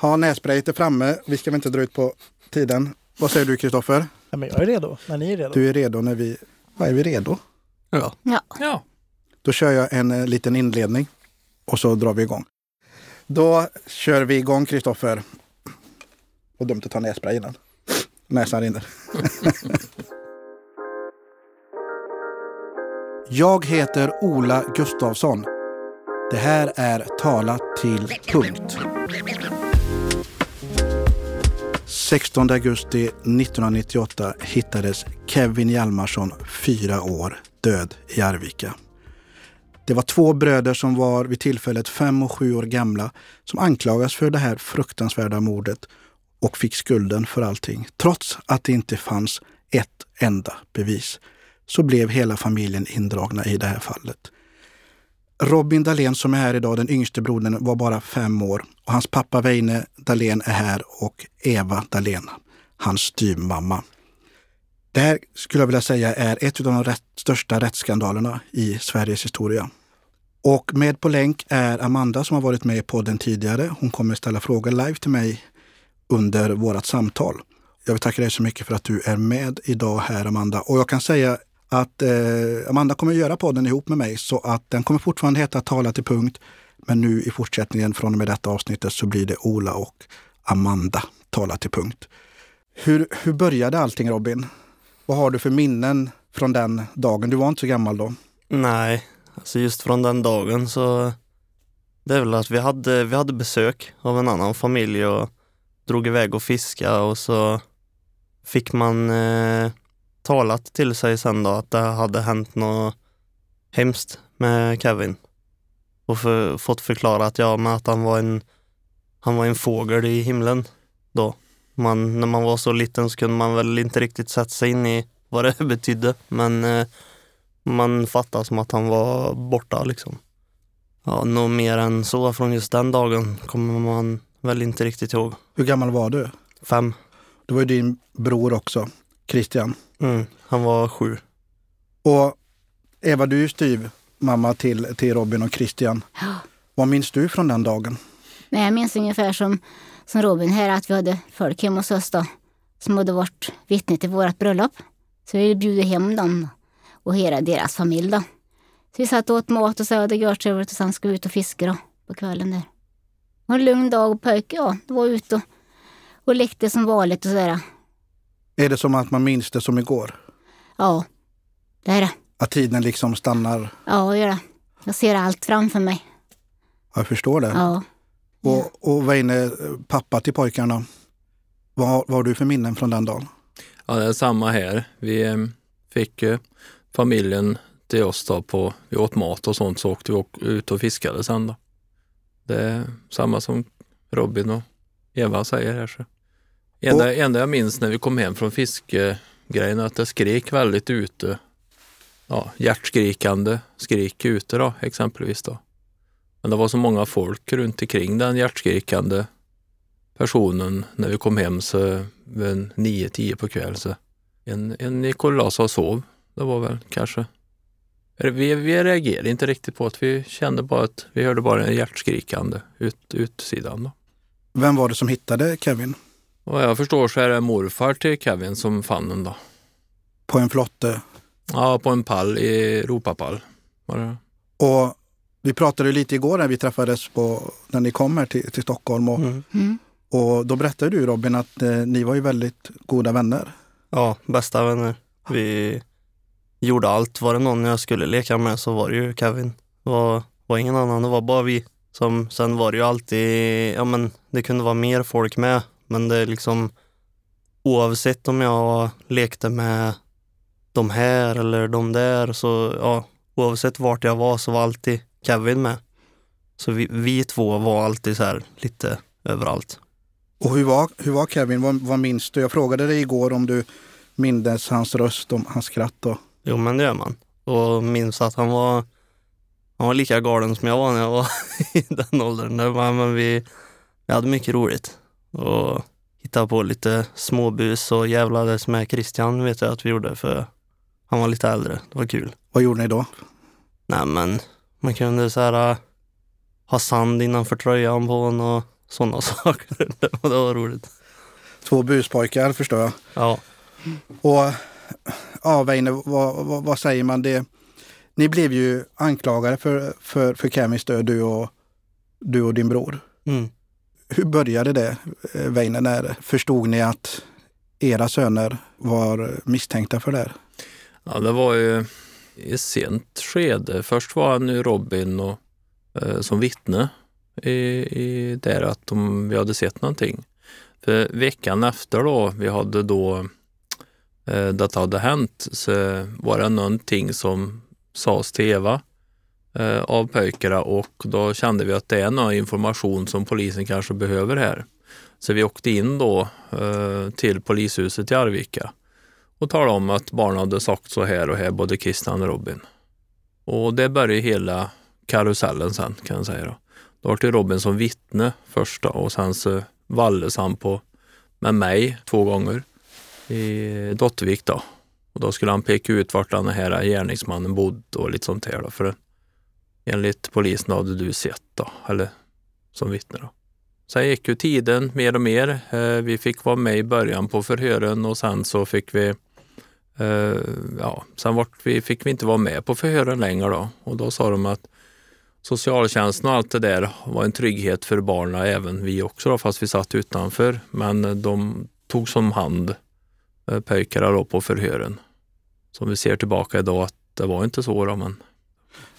Ha nässprayet är framme. Vi ska väl inte dra ut på tiden. Vad säger du Kristoffer? Ja, men jag är redo när ni är redo. Du är redo när vi... Vad är vi redo? Ja. Ja. Ja. Då kör jag en eh, liten inledning och så drar vi igång. Då kör vi igång Kristoffer. Och dumt att ta nässpray innan. Näsan rinner. jag heter Ola Gustafsson. Det här är Tala till punkt. 16 augusti 1998 hittades Kevin Hjalmarsson, fyra år, död i Arvika. Det var två bröder som var vid tillfället fem och sju år gamla som anklagas för det här fruktansvärda mordet och fick skulden för allting. Trots att det inte fanns ett enda bevis så blev hela familjen indragna i det här fallet. Robin Dahlén som är här idag, den yngste brodern, var bara fem år och hans pappa Veine Dahlén är här och Eva Dahlén, hans styvmamma. Det här skulle jag vilja säga är ett av de rätt, största rättsskandalerna i Sveriges historia. Och med på länk är Amanda som har varit med i podden tidigare. Hon kommer ställa frågor live till mig under vårt samtal. Jag vill tacka dig så mycket för att du är med idag här Amanda. Och jag kan säga att eh, Amanda kommer att göra podden ihop med mig så att den kommer fortfarande heta Tala till punkt. Men nu i fortsättningen från och med detta avsnittet så blir det Ola och Amanda Tala till punkt. Hur, hur började allting Robin? Vad har du för minnen från den dagen? Du var inte så gammal då. Nej, alltså just från den dagen så det är väl att vi hade, vi hade besök av en annan familj och drog iväg och fiska och så fick man eh, talat till sig sen då att det hade hänt något hemskt med Kevin. Och för, fått förklarat ja, med att han var en han var en fågel i himlen då. Man, när man var så liten så kunde man väl inte riktigt sätta sig in i vad det betydde. Men eh, man fattade som att han var borta liksom. Ja, något mer än så från just den dagen kommer man väl inte riktigt ihåg. Hur gammal var du? Fem. Det var ju din bror också, Christian. Mm, han var sju. Och Eva, du är ju styv mamma till, till Robin och Christian. Ja. Vad minns du från den dagen? Nej, jag minns ungefär som, som Robin här, att vi hade folk hemma hos oss då, som hade varit vittne till vårt bröllop. Så vi bjöd hem dem och hela deras familj då. Så vi satt och åt mat och så hade gjort trevligt och sen skulle vi ut och fiska då, på kvällen där. Var en lugn dag och pojke, ja, var ute och, och lekte som vanligt och sådär. Är det som att man minns det som igår? Ja, det är det. Att tiden liksom stannar? Ja, det gör det. Jag ser allt framför mig. Jag förstår det. Ja. Och, och vad är pappa till pojkarna? Vad, vad har du för minnen från den dagen? ja, det är samma här. Vi eh, fick eh, familjen till oss då på, vi åt mat och sånt så åkte vi ut och fiskade sen då. Det är samma som Robin och Eva säger här. Så. Enda, enda jag minns när vi kom hem från fiskegrejen att det skrek väldigt ute. Ja, hjärtskrikande skrik ute då exempelvis då. Men det var så många folk runt omkring den hjärtskrikande personen när vi kom hem så vid 9-10 på kväll så en, en gick och la sig och sov. Det var väl kanske vi, vi reagerade inte riktigt på att vi kände bara att vi hörde bara en hjärtskrikande ut, utsidan. Då. Vem var det som hittade Kevin? Och vad jag förstår så är det morfar till Kevin som fann den då. På en flotte? Ja, på en pall i Europapall. Var det. Och vi pratade lite igår när vi träffades på, när ni kom här till, till Stockholm. Och, Mm. Mm. och då berättade du Robin att eh, ni var ju väldigt goda vänner. Ja, bästa vänner. Vi gjorde allt. Var det någon jag skulle leka med så var det ju Kevin. Det var, var ingen annan, det var bara vi. Som, sen var det ju alltid, ja men det kunde vara mer folk med. Men det är liksom oavsett om jag lekte med de här eller de där så ja, oavsett vart jag var så var alltid Kevin med. Så vi, vi två var alltid så här lite överallt. Och hur var, hur var Kevin? Vad, vad minns du? Jag frågade dig igår om du mindes hans röst, om hans skratt. Och, Jo, men det gör man. Och minns att han var, han var lika galen som jag var när jag var i den åldern. Men vi, vi hade mycket roligt. Och hittade på lite småbus och jävlades med Christian vet jag att vi gjorde för han var lite äldre. Det var kul. vad gjorde ni då? Nej men man kunde så här äh, ha sand innanför tröjan på honom och sådana saker. det var roligt. Två buspojkar förstår jag. Ja. Och ja, Weine, vad, vad, vad, säger man? det? Ni blev ju anklagade för, för, för Kevins död, du och, du och din bror. Mm. Hur började det, eh, Weine? När förstod ni att era söner var misstänkta för det här? Ja, det var ju i sent skede. Först var nu Robin och, eh, som vittne i, i där att de, vi hade sett någonting. För veckan efter då, vi hade då eh, detta hade hänt, så var det någonting som sades till Eva eh, Eh, av pojkarna och då kände vi att det är någon information som polisen kanske behöver här. Så vi åkte in då eh, till polishuset i Arvika och talade om att barnen hade sagt så här och här, både Christian och Robin. Och det började hela karusellen sen kan jag säga. Då, då var det Robin som vittne först då, och sen så valdes han på med mig två gånger i Dottervik då. Och då skulle han peka ut vart den här gärningsmannen bodde och lite sånt här då. För enligt polisen hade du sett då, eller som vittne då. Sen gick ju tiden mer och mer. Eh, vi fick vara med i början på förhören och sen så fick vi eh, ja, sen vart vi, fick vi inte vara med på förhören längre då och då sa de att socialtjänsten och allt det där var en trygghet för barnen, även vi också då, fast vi satt utanför. Men de tog som hand eh, pojkarna då på förhören. Som vi ser tillbaka idag att det var inte så då, men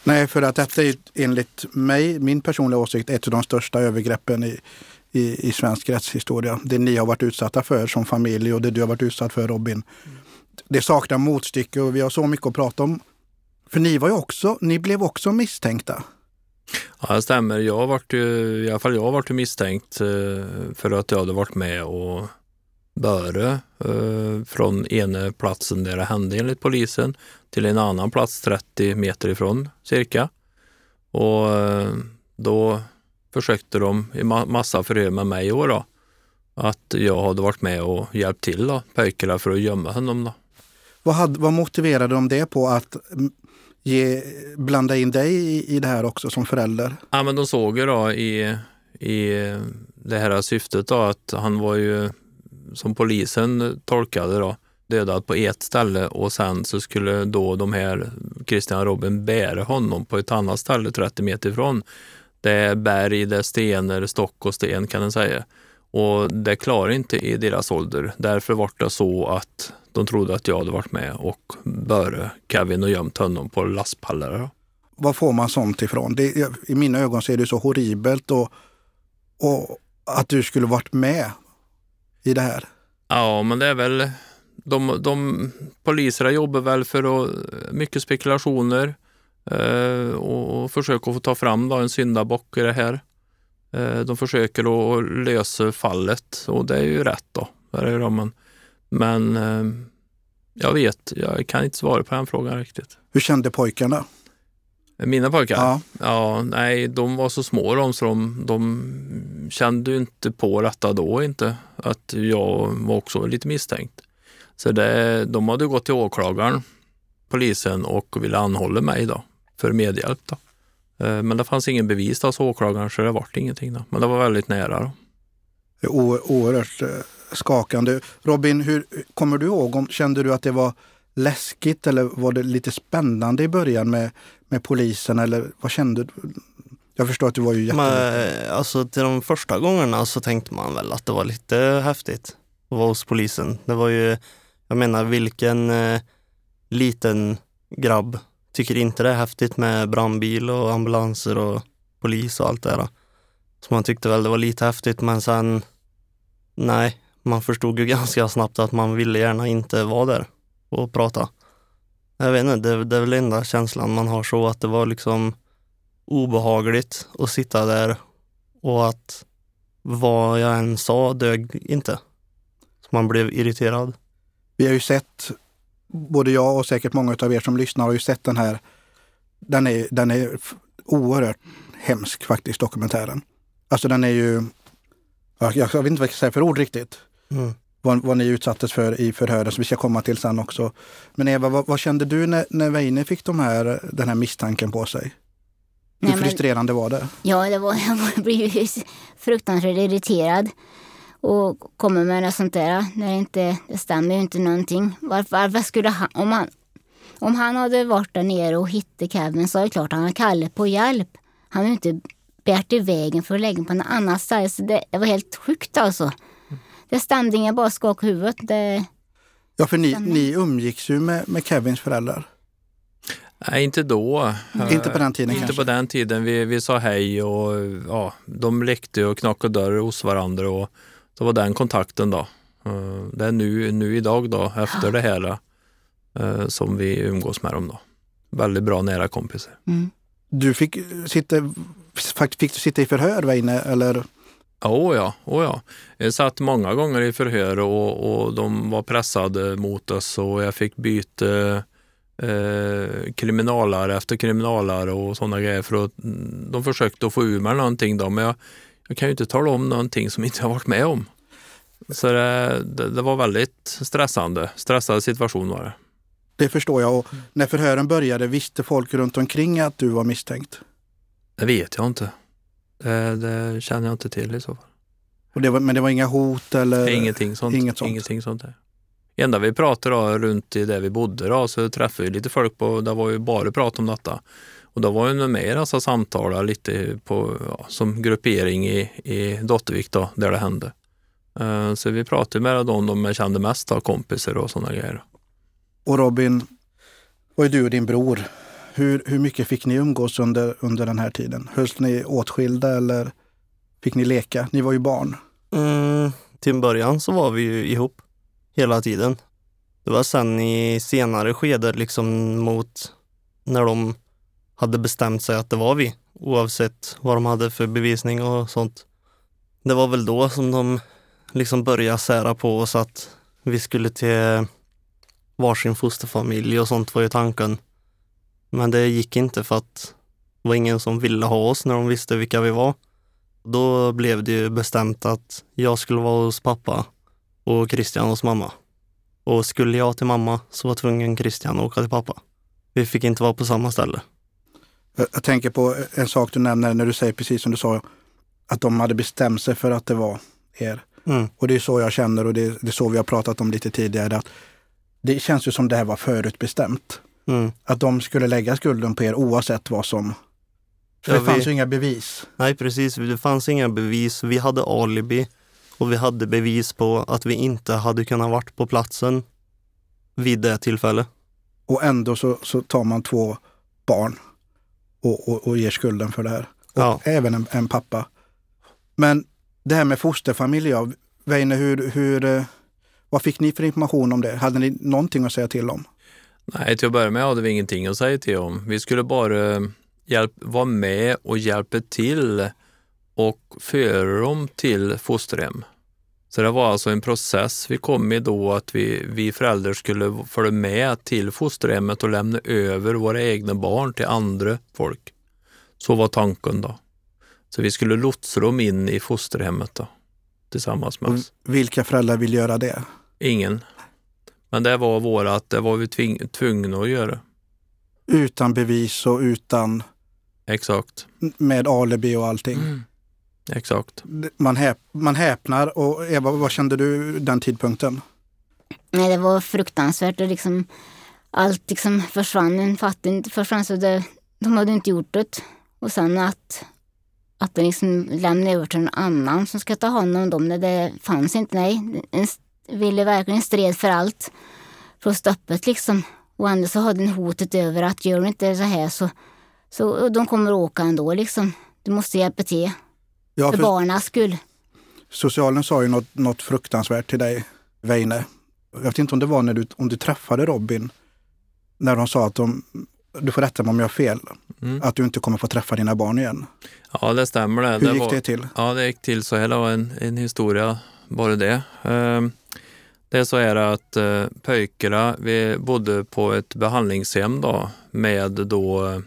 Nej, för att detta är enligt mig, min personliga åsikt, ett av de största övergreppen i, i, i svensk rättshistoria. Det ni har varit utsatta för som familj och det du har varit utsatt för Robin. Det saknar motstycke och vi har så mycket att prata om. För ni var ju också, ni blev också misstänkta. Ja, det stämmer. Jag har varit, I alla fall jag har varit misstänkt eh, för att jag hade varit med och Böre eh, från ena platsen där det hände enligt polisen till en annan plats 30 meter ifrån cirka. Och eh, då försökte de i massa förhör med mig och då, att jag hade varit med och hjälpt till då, pojkarna för att gömma honom. Då. Vad, hade, vad motiverade de det på att ge, blanda in dig i, i det här också som förälder? Ja, men de såg ju då i, i det här syftet då att han var ju som polisen tolkade då, dödad på ett ställe och sen så skulle då de här Christian och Robin bära honom på ett annat ställe 30 meter ifrån. Det är berg, det är stenar, stock och sten kan man säga. Och det klarar inte i deras ålder. Därför var det så att de trodde att jag hade varit med och böre Kevin och gömt honom på lastpallar. Var får man sånt ifrån? Det, I mina ögon så är det så horribelt och, och att du skulle varit med i det här? Ja, men det är väl de, de poliserna jobbar väl för att, mycket spekulationer eh, och, och försöker få ta fram då en syndabock i det här. Eh, de försöker att lösa fallet och det är ju rätt då. Men, men eh, jag vet, jag kan inte svara på den frågan riktigt. Hur kände pojkarna? Mina pojkar? Ja. ja. Nej, de var så små de, så de, de kände ju inte på detta då inte, att jag var också lite misstänkt. Så det, de hade gått till åklagaren, polisen, och ville anhålla mig då för medhjälp. Då. Eh, men det fanns ingen bevis hos åklagaren så det vart ingenting. Då. Men det var väldigt nära. Då. O oerhört eh, skakande. Robin, hur kommer du ihåg, om, kände du att det var läskigt eller var det lite spännande i början med, med polisen eller vad kände du? Jag förstår att du var ju jätte... Alltså till de första gångerna så tänkte man väl att det var lite häftigt att vara hos polisen. Det var ju, jag menar vilken eh, liten grabb tycker inte det är häftigt med brandbil och ambulanser och polis och allt det där. Så man tyckte väl det var lite häftigt men sen, nej, man förstod ju ganska snabbt att man ville gärna inte vara där och prata. Jag vet inte, det, det är väl enda känslan man har så att det var liksom obehagligt att sitta där och att vad jag än sa dög inte. Så man blev irriterad. Vi har ju sett, både jag och säkert många av er som lyssnar har ju sett den här, den är, den är oerhört hemsk faktiskt, dokumentären. Alltså den är ju, jag, jag vet inte vad jag ska säga för ord riktigt. Mm vad, vad ni utsattes för i förhören som vi ska komma till sen också. Men Eva, vad, vad kände du när, när Weine fick de här, den här misstanken på sig? Hur Nej, frustrerande var det? Ja, det var, jag blev ju fruktansvärt irriterad och kommer med något sånt där när det inte det stämmer ju inte någonting. Varför, varför skulle han, om han, om han hade varit där nere och hittat Kevin så är det klart han hade kallat på hjälp. Han hade inte begärt i vägen för att lägga på något annat ställe. Så det, det var helt sjukt alltså. Det stämde inga bara skak huvudet. Det, ja, för ni, ni umgicks ju med, med Kevins föräldrar. Nej, inte då. Inte på den tiden Inte kanske? på den tiden. Vi, vi sa hej och ja, de lekte och knackade dörr hos varandra och det var den kontakten då. Eh, det är nu, nu idag då, efter det här, eh, som vi umgås med dem då. Väldigt bra nära kompisar. Mm. Du fick sitta, fick du sitta i förhör Weine, eller? Oh ja, oh ja. Jag satt många gånger i förhör och, och de var pressade mot oss och jag fick byta eh, kriminalare efter kriminalare och sådana grejer för att mm, de försökte att få ur mig någonting då, men jag, jag kan ju inte tala om någonting som inte har varit med om. Så det, det, det var väldigt stressande, stressad situation var det. Det förstår jag. Och när förhören började, visste folk runt omkring att du var misstänkt? Det vet jag inte. Det, det känner jag inte till i så fall. Det var, men det var inga hot eller? Ingenting sånt. Inget sånt. Ingenting sånt där. enda vi pratade då, runt i där vi bodde då, så träffade vi lite folk på, det var ju bara prat om detta. Och då var ju med i dessa samtal lite på, ja, som gruppering i, i Dottervik då, där det hände. Uh, så vi pratade med dem de jag kände mest, då, kompisar och sådana grejer. Och Robin, var ju du och din bror. Hur, hur mycket fick ni umgås under, under den här tiden? Hölls ni åtskilda eller fick ni leka? Ni var ju barn. Mm, till en början så var vi ju ihop hela tiden. Det var sen i senare skede, liksom mot när de hade bestämt sig att det var vi, oavsett vad de hade för bevisning och sånt. Det var väl då som de liksom började sära på oss att vi skulle till varsin fosterfamilj och sånt var ju tanken. Men det gick inte för att det var ingen som ville ha oss när de visste vilka vi var. Då blev det ju bestämt att jag skulle vara hos pappa och Christian hos mamma. Och skulle jag till mamma så var tvungen Christian att åka till pappa. Vi fick inte vara på samma ställe. Jag tänker på en sak du nämner när du säger precis som du sa, att de hade bestämt sig för att det var er. Mm. Och det är så jag känner och det, det är så vi har pratat om lite tidigare. Att det känns ju som det här var förutbestämt. Mm. Att de skulle lägga skulden på er oavsett vad som... För ja, det fanns vi... ju inga bevis. Nej precis, det fanns inga bevis. Vi hade alibi och vi hade bevis på att vi inte hade kunnat varit på platsen vid det tillfället. Och ändå så, så tar man två barn och, och, och ger skulden för det här. Och ja. även en, en, pappa. Men det här med fosterfamilj, ja. Weine, hur, hur, eh, vad fick ni för information om det? Hade ni någonting att säga till om? Nej, till att börja med hade vi ingenting att säga till om. Vi skulle bara eh, hjälp, vara med och hjälpa till och föra dem till fosterhem. Så det var alltså en process vi kom i då att vi, vi föräldrar skulle följa med till fosterhemmet och lämna över våra egna barn till andra folk. Så var tanken då. Så vi skulle lotsa dem in i fosterhemmet då, tillsammans med oss. Vilka föräldrar vill göra det? Ingen. Men det var vårat, det var vi tving, tvungna att göra. Utan bevis och utan... Exakt. Med alibi och allting. Mm. Exakt. Man, häp, man häpnar. Och Eva, vad kände du den tidpunkten? Nej, det var fruktansvärt. Och liksom, allt liksom försvann. En fattig försvann. Så det, de hade inte gjort det. Och sen att, att de liksom lämnade över till någon annan som ska ta hand om dem. Det fanns inte. Nej, en, ville verkligen stred för allt. För att stoppa det liksom. Och ändå så hade den hotet över att gör de inte så här så, så de kommer åka ändå liksom. Du måste hjälpa till. Ja, för, för barnens skull. Socialen sa ju något, något fruktansvärt till dig, Weine. Jag vet inte om det var när du, om du träffade Robin, när de sa att de, du får rätta mig om jag har fel, mm. att du inte kommer få träffa dina barn igen. Ja, det stämmer. Det. Hur det gick var, det till? Ja, det gick till så här. Det var en, en historia, bara det. Ehm, det är så här att eh, pojkarna, vi bodde på ett behandlingshem då, med då eh,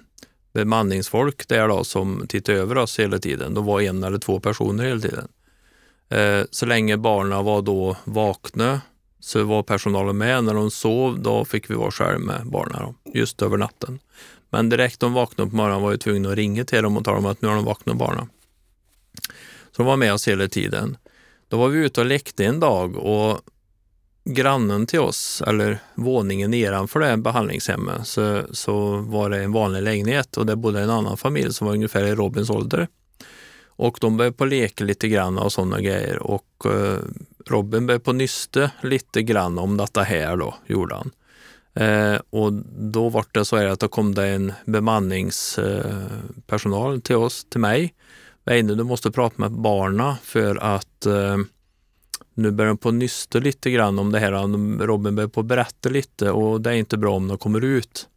bemanningsfolk där då som tittade över oss hela tiden. De var en eller två personer hela tiden. Eh, så länge barnen var då vakna så var personalen med. När de sov då fick vi vara själva med barnen just över natten. Men direkt de vaknade på morgonen var jag tvungen att ringa till dem och tala om att nu har de vaknat barnen. Så de var med oss hela tiden. Då var vi ute och lekte en dag och grannen till oss, eller våningen nedanför det här behandlingshemmet, så, så var det en vanlig lägenhet och där bodde en annan familj som var ungefär i Robins ålder. Och de började på leka lite grann och sådana grejer och eh, Robin började på nyste lite grann om detta här då, gjorde han. Eh, och då var det så här att då kom det en bemanningspersonal eh, till oss, till mig. Weine, du måste prata med barna för att eh, nu börjar de på nysta lite grann om det här. Robin börjar på berätta lite och det är inte bra om de kommer ut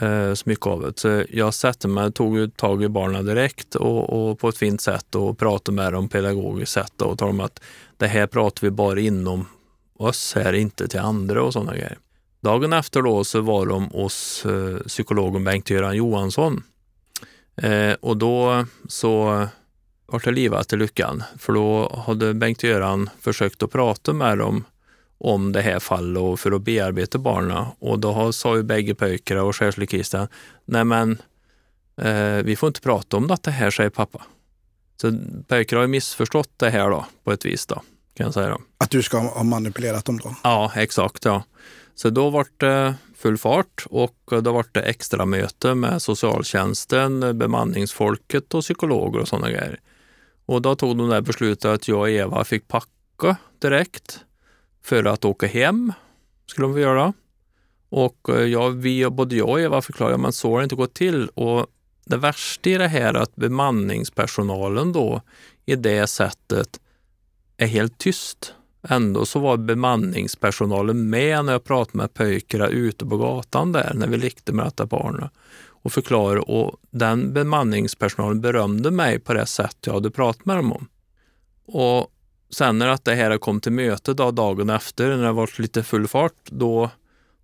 eh, så mycket av det. Så jag satte mig, tog tag i barnen direkt och, och, på ett fint sätt och pratade med dem pedagogiskt sätt och talade om att det här pratar vi bara inom oss här, inte till andra och sådana grejer. Dagen efter då så var de hos eh, psykologen Bengt-Göran Johansson eh, och då så vart det livat till lyckan, för då hade Bengt-Göran försökt att prata med dem om det här fallet och för att bearbeta barnen. Och då sa ju bägge pojkarna och särskilt Christian, nej men eh, vi får inte prata om detta här, säger pappa. Så pojkarna har missförstått det här då, på ett vis då, kan jag säga. Då. Att du ska ha manipulerat dem då? Ja, exakt. ja. Så då var det full fart och då var det extra möte med socialtjänsten, bemanningsfolket och psykologer och sådana grejer. Och då tog de det beslutet att jag och Eva fick packa direkt för att åka hem, skulle de få göra. Och eh, ja, vi, både jag och Eva förklarade, men så har det inte gått till. Och det värsta i det här är att bemanningspersonalen då i det sättet är helt tyst. Ändå så var bemanningspersonalen med när jag pratade med pojkarna ute på gatan där, när vi lekte med detta barnet och förklarade och den bemanningspersonalen berömde mig på det sätt jag hade pratat med dem om. Och sen när det här kom till möte då, dagen efter, när det var lite full fart, då,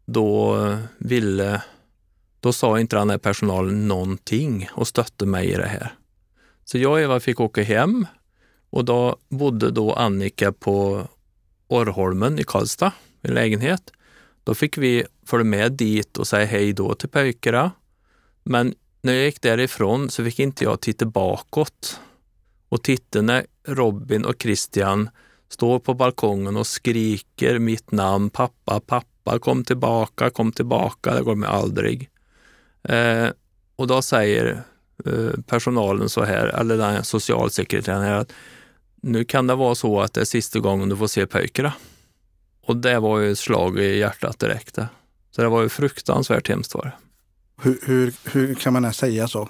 då eh, ville då sa inte den här personalen någonting och stötte mig i det här. Så jag och Eva fick åka hem och då bodde då Annika på Orrholmen i Karlstad, i lägenhet. Då fick vi följa med dit och säga hej då till pojkarna. Men när jag gick därifrån så fick inte jag titta bakåt och titta när Robin och Christian står på balkongen och skriker mitt namn, pappa, pappa, kom tillbaka, kom tillbaka, det går mig aldrig. Eh, och då säger eh, personalen så här, eller den socialsekreteraren här, att nu kan det vara så att det är sista gången du får se pojkarna. Och det var ju ett slag i hjärtat direkt. Så det var ju fruktansvärt hemskt var det. Hur, hur, hur kan man ens säga så?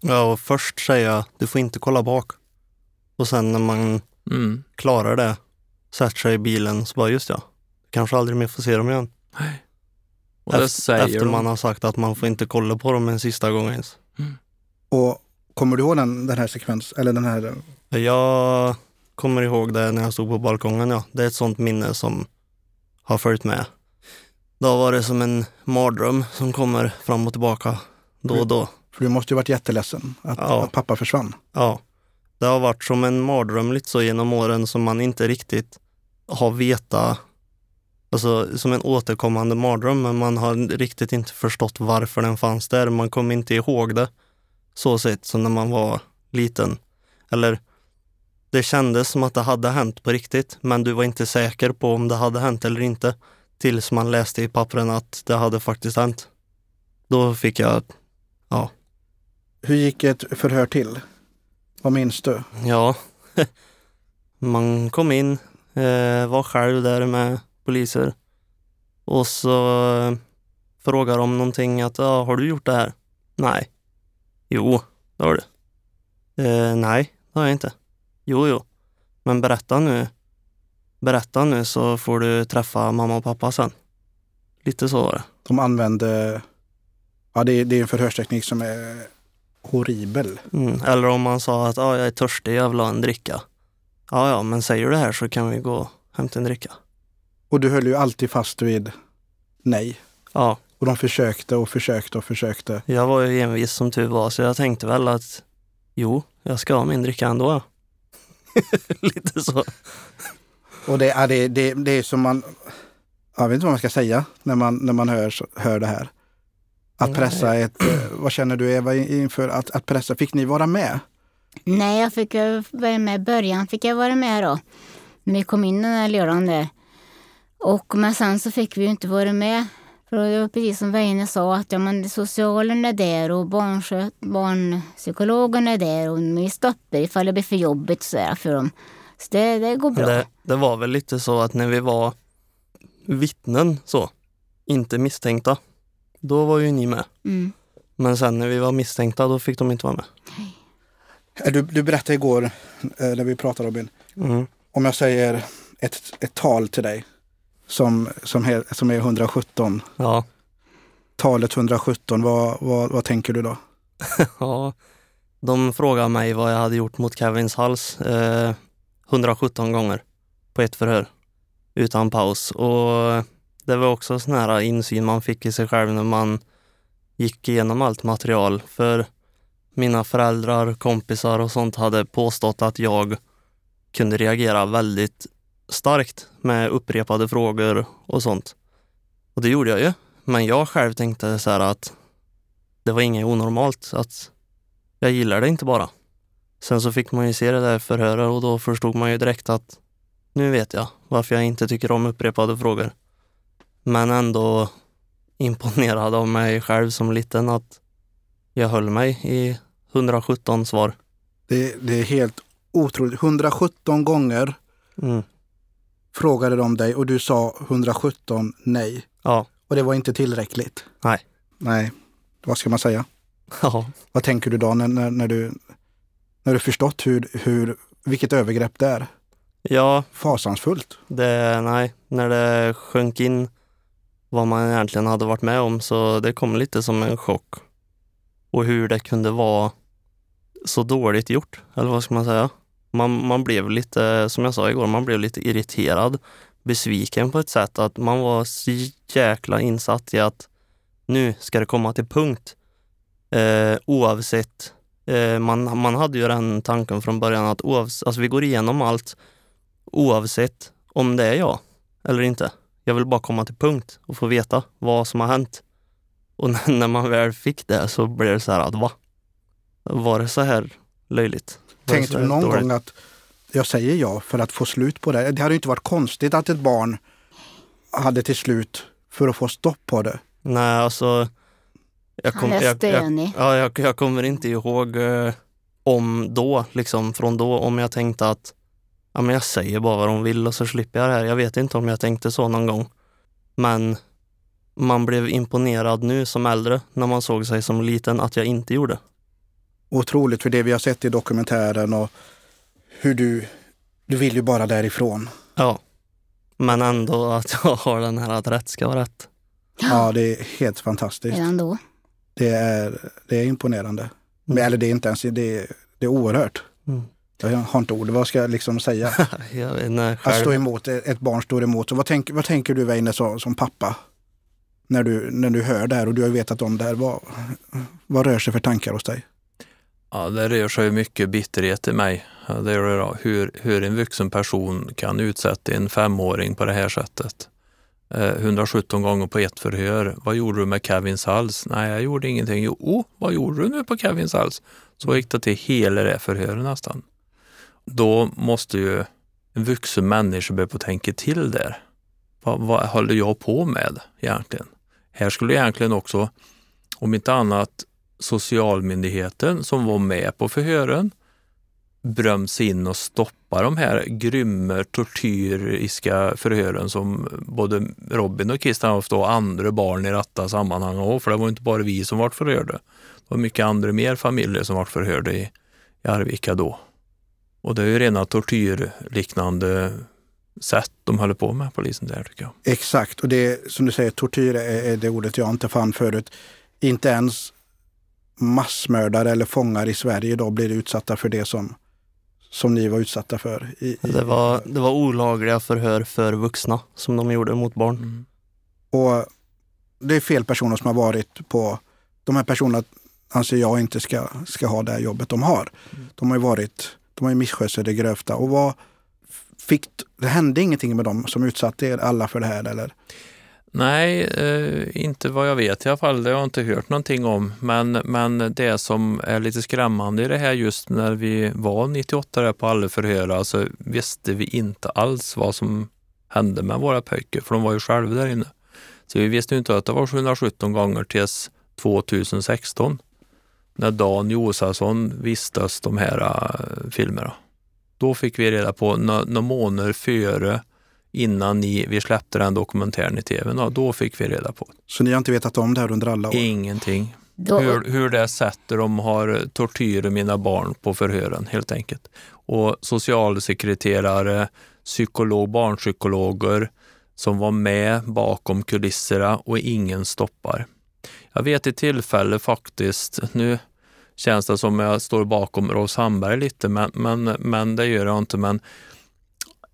Ja, och först säga du får inte kolla bak. Och sen när man mm. klarar det, sätter sig i bilen, så bara just ja, kanske aldrig mer får se dem igen. Nej. Och efter, efter man har sagt att man får inte kolla på dem en sista gång ens. Mm. Och kommer du ihåg den, den här sekvensen? Eller den här... Jag kommer ihåg det när jag stod på balkongen, ja. Det är ett sånt minne som har följt med. Då var det som en mardröm som kommer fram och tillbaka då och då. För du måste ju varit jätteledsen att, ja. att pappa försvann. Ja. Det har varit som en mardröm lite så genom åren som man inte riktigt har vetat, alltså som en återkommande mardröm, men man har riktigt inte förstått varför den fanns där. Man kommer inte ihåg det så sett som när man var liten. Eller det kändes som att det hade hänt på riktigt, men du var inte säker på om det hade hänt eller inte. Tills man läste i pappren att det hade faktiskt hänt. Då fick jag, ja. Hur gick ett förhör till? Vad minns du? Ja, man kom in, eh, var själv där med poliser och så eh, frågar de någonting att ja, har du gjort det här? Nej. Jo, det har du. Eh, nej, det har jag inte. Jo, jo. Men berätta nu. Berätta nu så får du träffa mamma och pappa sen. Lite så var det. De använde, ja det är, det är en förhörsteknik som är horribel. Mm. Eller om man sa att ah, jag är törstig, jag vill ha en dricka. Ja, ja, men säger du det här så kan vi gå och hämta en dricka. Och du höll ju alltid fast vid nej. Ja. Och de försökte och försökte och försökte. Jag var ju envis som tur var, så jag tänkte väl att jo, jag ska ha min dricka ändå. Lite så. Och det är, det, det, det är som man, jag vet inte vad man ska säga när man, när man hör, hör det här. Att pressa ett, eh, vad känner du Eva inför att, att pressa? Fick ni vara med? Nej, jag fick vara med i början. fick jag vara med då. När vi kom in den här lördagen där. Och, men sen så fick vi ju inte vara med. För det var precis som Weine sa, att ja, men socialen är där och barnpsykologen är där och vi stoppar ifall det blir för jobbigt så där, för dem. Så det, det går bra. Det, det var väl lite så att när vi var vittnen så, inte misstänkta, då var ju ni med. Mm. Men sen när vi var misstänkta, då fick de inte vara med. Eh, du, du berättade igår eh, när vi pratade Robin, Mm. om jag säger ett, ett tal till dig som, som, är, som är 117. Ja. Talet 117, vad, vad, vad tänker du då? ja. De frågade mig vad jag hade gjort mot Kevins hals eh, 117 gånger på ett förhör utan paus. Och det var också sån här insyn man fick i sig själv när man gick igenom allt material. För mina föräldrar, kompisar och sånt hade påstått att jag kunde reagera väldigt starkt med upprepade frågor och sånt. Och det gjorde jag ju. Men jag själv tänkte så här att det var inget onormalt. Att jag gillar det inte bara. Sen så fick man ju se det där förhöret och då förstod man ju direkt att nu vet jag varför jag inte tycker om upprepade frågor. Men ändå imponerad av mig själv som liten att jag höll mig i 117 svar. Det, det är helt otroligt. 117 gånger Mm. frågade de dig och du sa 117 nej. Ja. Och det var inte tillräckligt. Nej. Nej, vad ska man säga? Ja. Vad tänker du då när, när, när du när du förstått hur, hur, vilket övergrepp det är? Ja, Fasansfullt. det, nej, när det sjönk in vad man egentligen hade varit med om så det kom lite som en chock. Och hur det kunde vara så dåligt gjort, eller vad ska man säga? Man, man blev lite, som jag sa igår, man blev lite irriterad, besviken på ett sätt att man var så jäkla insatt i att nu ska det komma till punkt. Eh, oavsett, man, man hade ju den tanken från början att oavs, alltså vi går igenom allt oavsett om det är jag eller inte. Jag vill bara komma till punkt och få veta vad som har hänt. Och när- man väl fick det så blev det så här att va? Var det så här löjligt? Tänkte du någon dåligt? gång att jag säger ja för att få slut på det? Det hade ju inte varit konstigt att ett barn hade till slut för att få stopp på det. Nej, alltså. Jag, kom, jag, jag, stönig. ja, jag, jag kommer inte ihåg eh, om då, liksom från då, om jag tänkte att ja, men jag säger bara vad de vill och så slipper jag det här. Jag vet inte om jag tänkte så någon gång. Men man blev imponerad nu som äldre när man såg sig som liten att jag inte gjorde. Otroligt för det vi har sett i dokumentären och hur du, du vill ju bara därifrån. Ja. Men ändå att jag har den här att rätt ska vara rätt. Ja, det är helt fantastiskt. Redan då. Det är, det är imponerande. Men, eller det är inte ens, det är, det är oerhört. Mm. Jag har inte ord, vad ska jag liksom säga? Jag vet inte, Att stå emot, ett barn står emot. Så vad, tänk, vad tänker du Weine som, som pappa? När du, när du hör det här och du har vetat om det här. Vad, vad rör sig för tankar hos dig? Ja, det rör sig mycket bitterhet i mig. Det rör hur, hur en vuxen person kan utsätta en femåring på det här sättet. Eh, 117 gånger på ett förhör. Vad gjorde du med Kevins hals? Nej, jag gjorde ingenting. Jo, oh, vad gjorde du nu på Kevins hals? Så gick det till hela det förhöret nästan. Då måste ju en vuxen människa börja tänka till där. Vad, vad håller jag på med egentligen? Här skulle egentligen också, om inte annat, socialmyndigheten som var med på förhören bröms in och stoppa de här grymma tortyriska förhören som både Robin och Christian haft och andra barn i detta sammanhang och för det var inte bara vi som var förhörda. Det var mycket andra mer familjer som var förhörda i, i Arvika då. Och det är ju rena tortyrliknande sätt de håller på med, polisen där tycker jag. Exakt, och det som du säger, tortyr är, är det ordet jag inte fann förut. Inte ens massmördare eller fångar i Sverige idag blir utsatta för det som, som ni var utsatta för. I, i, Det var, det var olagliga förhör för vuxna som de gjorde mot barn. Mm. Och det är fel personer som har varit på... De här personerna anser jag inte ska, ska ha det här jobbet de har. De har ju varit, de har ju misskött sig det grövsta. Och vad fick, det hände ingenting med dem som utsatte er alla för det här eller? Nej, eh, inte vad jag vet i alla fall. Det har jag inte hört någonting om. Men, men det som är lite skrämmande i det här just när vi var 98 där på alla förhör, alltså visste vi inte alls vad som hände med våra pojkar, för de var ju själva där inne. Så vi visste inte att det var 717 gånger tills 2016 när Dan Josefsson vistas de här eh, filmerna. Då fick vi reda på några månader före innan ni, vi släppte den dokumentären i tv. Ja, då fick vi reda på Så ni har inte vetat om det här under alla år? Ingenting. Då... Hur, hur det sätter de har tortyr mina barn på förhören helt enkelt. Och socialsekreterare, psykolog, barnpsykologer som var med bakom kulisserna och ingen stoppar. Jag vet i tillfälle faktiskt, nu känns det som jag står bakom Rolf Sandberg lite, men, men, men det gör jag inte. Men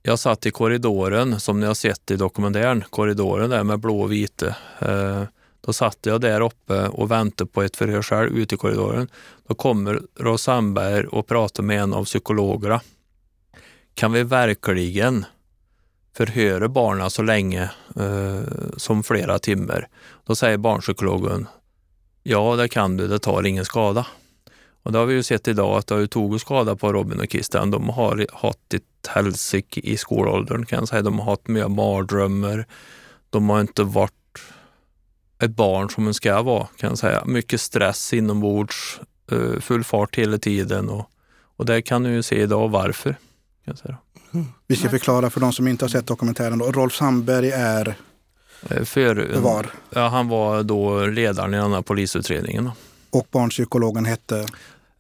jag satt i korridoren, som ni har sett i dokumentären, korridoren där med blå och vita. Eh, då satt jag där uppe och väntade på ett förhör själv ute i korridoren. Då kommer Rolf Sandberg och pratar med en av psykologerna. Kan vi verkligen förhöra barnen så länge eh, som flera timmar? Då säger barnpsykologen, ja det kan du, det tar ingen skada. Och det har vi ju sett idag att det har ju tagit skada på Robin och Christian. De har haft ett helsike i skolåldern kan jag säga. De har haft mycket mardrömmar. De har inte varit ett barn som de ska vara kan jag säga. Mycket stress inombords, eh, full fart hela tiden och, och det kan du ju se idag varför. Kan jag säga. Mm. Vi ska förklara för de som inte har sett dokumentären. Då. Rolf Sandberg är eh, för, var? Ja, han var då ledaren i den här polisutredningen. Och barnpsykologen hette?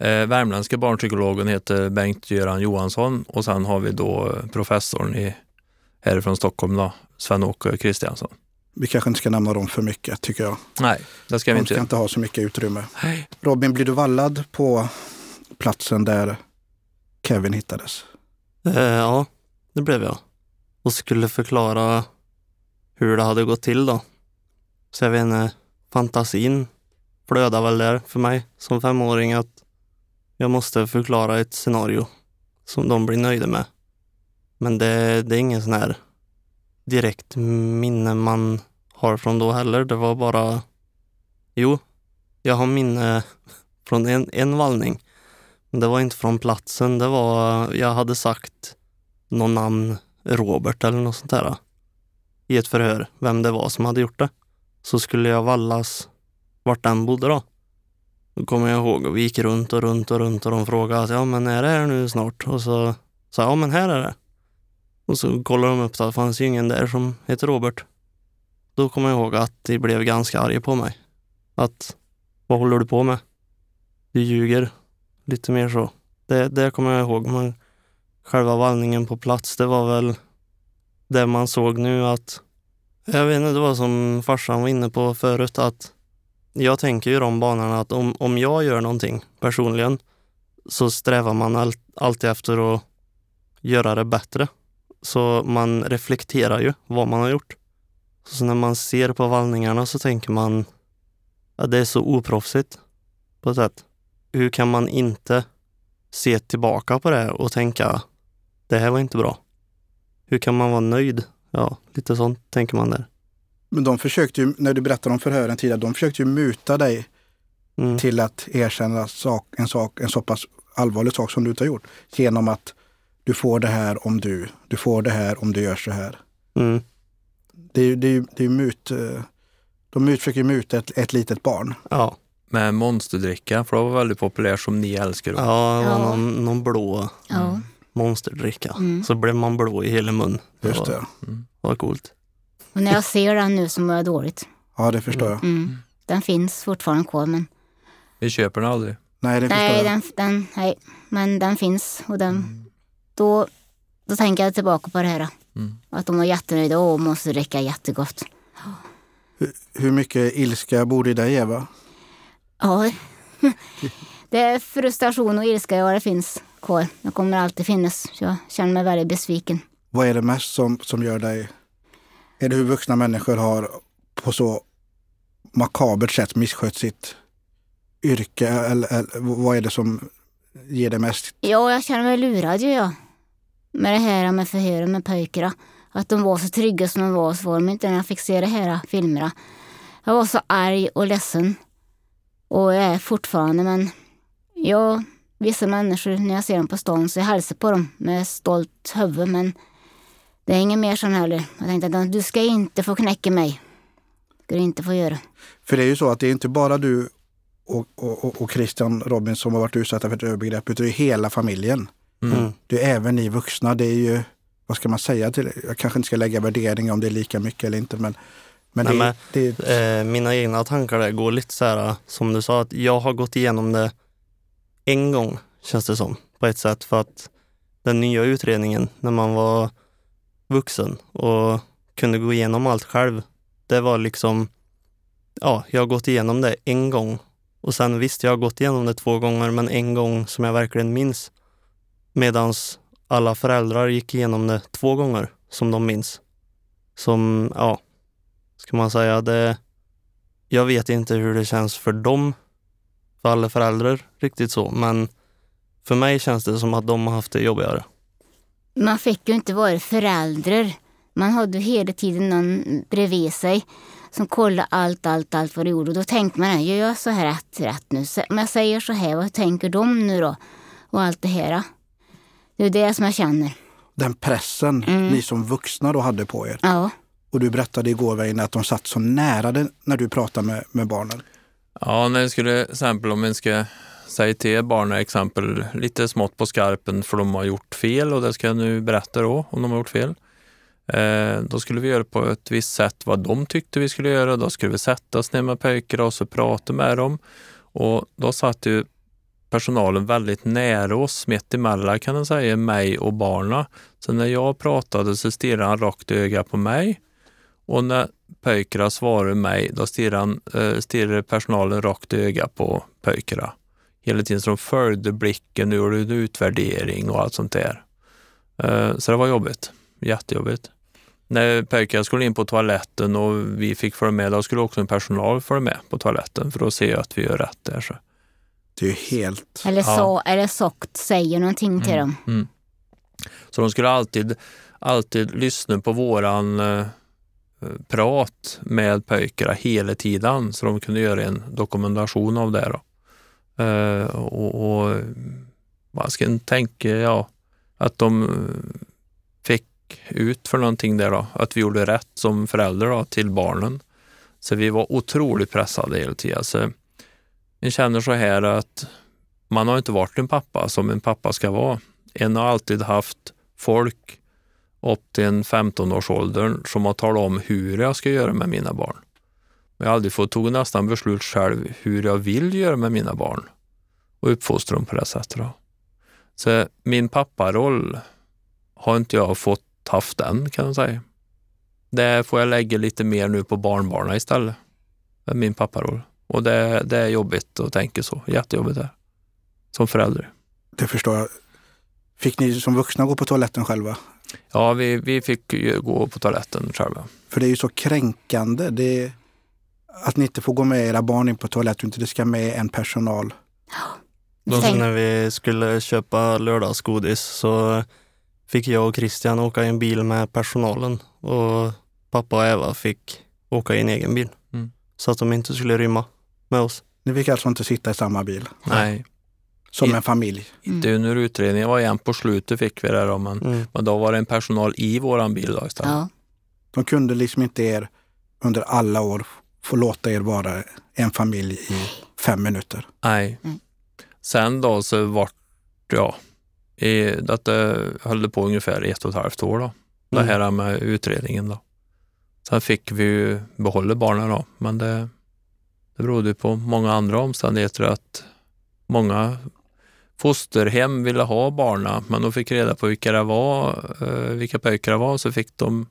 Eh, värmländska barnpsykologen heter Bengt-Göran Johansson och sen har vi då professorn i, härifrån Stockholm, då, Sven-Åke Kristiansson. Vi kanske inte ska nämna dem för mycket tycker jag. Nej, det ska vi inte. De ska inte ha så mycket utrymme. Nej. Robin, blir du vallad på platsen där Kevin hittades? Eh, ja, det blev jag. Och skulle förklara hur det hade gått till då. Så jag vet inte, fantasin flödar väl där för mig som femåring att jag måste förklara ett scenario som de blir nöjda med. Men det, det är ingen sån här direkt minne man har från då heller. Det var bara, jo, jag har minne från en, en vallning. Men det var inte från platsen. Det var, jag hade sagt någon namn, Robert eller något sånt där i ett förhör, vem det var som hade gjort det. Så skulle jag vallas vart den bodde då. Då kommer jag ihåg och vi gick runt och runt och runt och de frågade att ja men är det här nu snart? Och så sa jag ja men här är det. Och så kollade de upp att det fanns ju ingen där som heter Robert. Då kommer jag ihåg att de blev ganska arga på mig. Att vad håller du på med? Du ljuger. Lite mer så. Det, det kommer jag ihåg. Men själva vallningen på plats, det var väl det man såg nu att jag vet inte, det var som farsan var inne på förut att jag tänker ju de banorna att om, om jag gör någonting personligen så strävar man all, alltid efter att göra det bättre. Så man reflekterar ju vad man har gjort. Så när man ser på vallningarna så tänker man att det är så oproffsigt på ett sätt. Hur kan man inte se tillbaka på det och tänka det här var inte bra? Hur kan man vara nöjd? Ja, lite sånt tänker man där. Men de försökte ju, när du berättade om förhören tidigare, de försökte ju muta dig mm. till att erkänna sak, en, sak, en så pass allvarlig sak som du inte har gjort. Genom att du får det här om du, du får det här om du gör så här. Mm. Det är ju det är, det är mut, de försöker muta ett, ett litet barn. Ja. Med monsterdricka, för det var väldigt populärt som ni älskar. Ja, det var ja. Någon, någon blå ja. monsterdricka. Mm. Så blev man blå i hela mun. Just det. Det var, var coolt. Och när jag ser den nu så mår jag dåligt. Ja, det förstår jag. Mm. Den finns fortfarande kvar men... Vi köper den aldrig. Nej, det nej, förstår jag. Den, den, nej, men den finns och den... Mm. Då, då tänker jag tillbaka på det här. Mm. Att de var jättenöjda. och måste dricka jättegott. Hur, hur mycket ilska bor i dig, Eva? Ja, det är frustration och ilska, ja det finns kvar. Det kommer alltid finnas. Så jag känner mig väldigt besviken. Vad är det mest som, som gör dig är det hur vuxna människor har på så makabert sätt misskött sitt yrke? Eller, eller vad är det som ger det mest? Ja, jag känner mig lurad ju jag. Med det här med förhören med pojkarna. att de var så trygga som de var, så var de inte när jag fick se de här filmerna. Jag var så arg och ledsen. Och jag är fortfarande, men jag, vissa människor, när jag ser dem på stan så jag hälsar på dem med stolt huvud, men det är inget mer sån heller. Jag tänkte att du ska inte få knäcka mig. Det ska du inte få göra. För det är ju så att det är inte bara du och, och, och Christian Robin som har varit utsatta för ett övergrepp, utan det är hela familjen. Mm. Det är även ni vuxna. Det är ju, vad ska man säga till det? Jag kanske inte ska lägga värdering om det är lika mycket eller inte, men men, Nej, det, men det... Eh, mina egna tankar där går lite så här, som du sa, att jag har gått igenom det en gång, känns det som, på ett sätt. För att den nya utredningen, när man var vuxen och kunde gå igenom allt själv, det var liksom, ja, jag har gått igenom det en gång. Och sen visst, jag har gått igenom det två gånger, men en gång som jag verkligen minns. Medans alla föräldrar gick igenom det två gånger, som de minns. Som, ja, ska man säga. Det, jag vet inte hur det känns för dem, för alla föräldrar, riktigt så. Men för mig känns det som att de har haft det jobbigare. Man fick ju inte vara förälder. Man hade hela tiden någon bredvid sig som kollade allt, allt, allt vad du gjorde. Och då tänkte man, gör jag så här rätt, rätt nu? Om jag säger så här, vad tänker de nu då? Och allt det här. Det är det som jag känner. Den pressen mm. ni som vuxna då hade på er. Ja. Och du berättade igår Väinö, att de satt så nära det när du pratade med, med barnen. Ja, när jag skulle, exempel om man ska säga till barnen exempel lite smått på skarpen för de har gjort fel och det ska jag nu berätta då om de har gjort fel. Eh, då skulle vi göra på ett visst sätt vad de tyckte vi skulle göra. Då skulle vi sätta oss ner med pojkarna och så prata med dem. Och då satt ju personalen väldigt nära oss, mitt emellan kan man säga, mig och barna. Så när jag pratade så stirrade han rakt i ögat på mig och när pojkarna svarade mig, då stirrade, eh, stirrade personalen rakt i ögat på pojkarna. Hela tiden så de följde blicken, nu gjorde du utvärdering och allt sånt där. Eh, så det var jobbigt, jättejobbigt. När pojkarna skulle in på toaletten och vi fick följa med, då skulle också en personal följa med på toaletten för att se att vi gör rätt där. Så. Det är ju helt... Eller, så, ja. eller sagt säger någonting till mm, dem. Mm. Så de skulle alltid, alltid lyssna på våran eh, prat med pojkarna hela tiden så de kunde göra en dokumentation av det. Då. Uh, och, och man ska tänka ja, att de eh, fick ut för någonting där då, att vi gjorde rätt som föräldrar då, till barnen. Så vi var otroligt pressade hela tiden. Så jag känner så här att man har inte varit en pappa som en pappa ska vara. En har alltid haft folk upp till en 15-årsåldern som har talat om hur jag ska göra med mina barn. Jag har aldrig fått ta nästan beslut själv hur jag vill göra med mina barn och uppfostra dem på det sättet. Då. Så min papparoll har inte jag fått haft än kan man säga. Det får jag lägga lite mer nu på barnbarnen istället. Är min papparoll. Och det, det är jobbigt att tänka så. Jättejobbigt det Som förälder. Det förstår jag. Fick ni som vuxna gå på toaletten själva? Ja, vi, vi fick gå på toaletten själva. För det är ju så kränkande. Det att ni inte får gå med era barn in på toaletten, inte det ska med en personal. Då när vi skulle köpa lördagsgodis så fick jag och Christian åka i en bil med personalen och pappa och Eva fick åka i en egen bil. Mm. Så att de inte skulle rymma med oss. Ni fick alltså inte sitta i samma bil? Nej. Som I, en familj? Inte mm. under utredningen, var igen på slutet fick vi det då, men, mm. men då var det en personal i våran bil då istället. Ja. De kunde liksom inte er under alla år få låta er vara en familj i fem minuter? Nej. Mm. Sen då så vart, ja, i, det höll på ungefär ett och ett halvt år då. Mm. Det här med utredningen då. Sen fick vi ju behålla barnen då, men det, det berodde på många andra omständigheter att många fosterhem ville ha barna, men de fick reda på vilka det var, eh, vilka pojkar det var, så fick de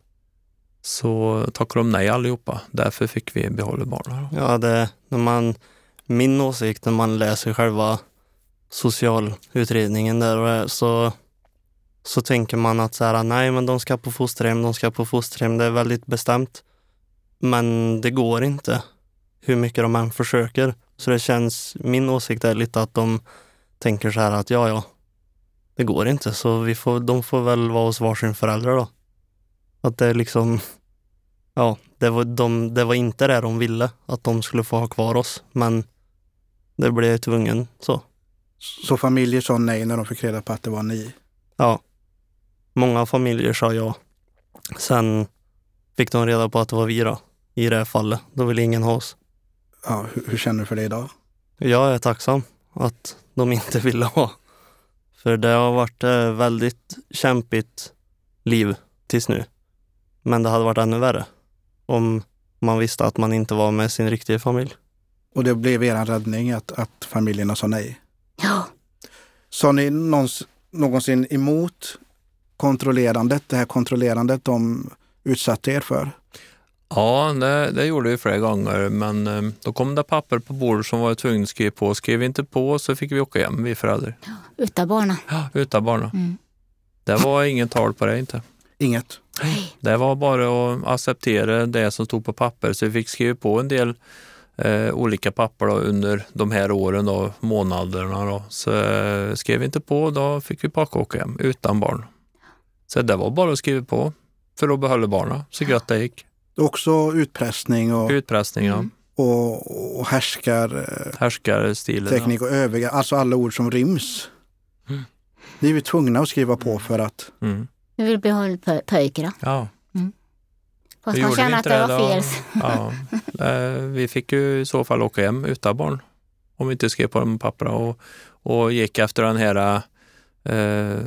så tackade de nej allihopa. Därför fick vi behålla barnen. Ja, det, när man, min åsikt när man läser själva socialutredningen där så, så tänker man att så här, nej men de ska på fosterhem, de ska på fosterhem, det är väldigt bestämt. Men det går inte hur mycket de än försöker. Så det känns, min åsikt är lite att de tänker så här att ja, ja, det går inte så vi får, de får väl vara hos varsin förälder då. Att det liksom, ja, det var, de, det var inte det de ville, att de skulle få ha kvar oss. Men det blev tvungen så. Så familjer sa nej när de fick reda på att det var ni? Ja. Många familjer sa ja. Sen fick de reda på att det var vi då, i det här fallet. Då ville ingen ha oss. Ja, hur, hur känner du för det idag? Jag är tacksam att de inte ville ha. För det har varit väldigt kämpigt liv tills nu. Men det hade varit ännu värre om man visste att man inte var med sin riktiga familj. Och det blev er räddning att, att familjerna sa nej? Ja. Sa ni någons, någonsin emot kontrollerandet, det här kontrollerandet de utsatte er för? Ja, det, det gjorde vi flera gånger, men eh, då kom det papper på bordet som var tvungna att skriva på. Skrev vi inte på så fick vi åka hem, vi föräldrar. Utan barnen. Ja, utan barnen. Mm. Det var ingen tal på det inte. Inget? Det var bara att acceptera det som stod på papper, så vi fick skriva på en del eh, olika papper då, under de här åren, då, månaderna. Då. Så eh, skrev vi inte på, då fick vi packa och åka hem utan barn. Så det var bara att skriva på för att behålla barnen så gott det gick. Också utpressning och, Utpressning, ja. Mm. och, och härskar, eh, Härskarstilen. teknik och övriga, alltså alla ord som ryms. Mm. Ni är vi tvungna att skriva på för att. Mm. Vi vill behålla pö- pojkarna. ja. Fast Hur man känner att det det var fel. Ja. Eh, Vi fick ju i så fall åka hem utan barn om vi inte skrev på de papperna och, och gick efter den här eh,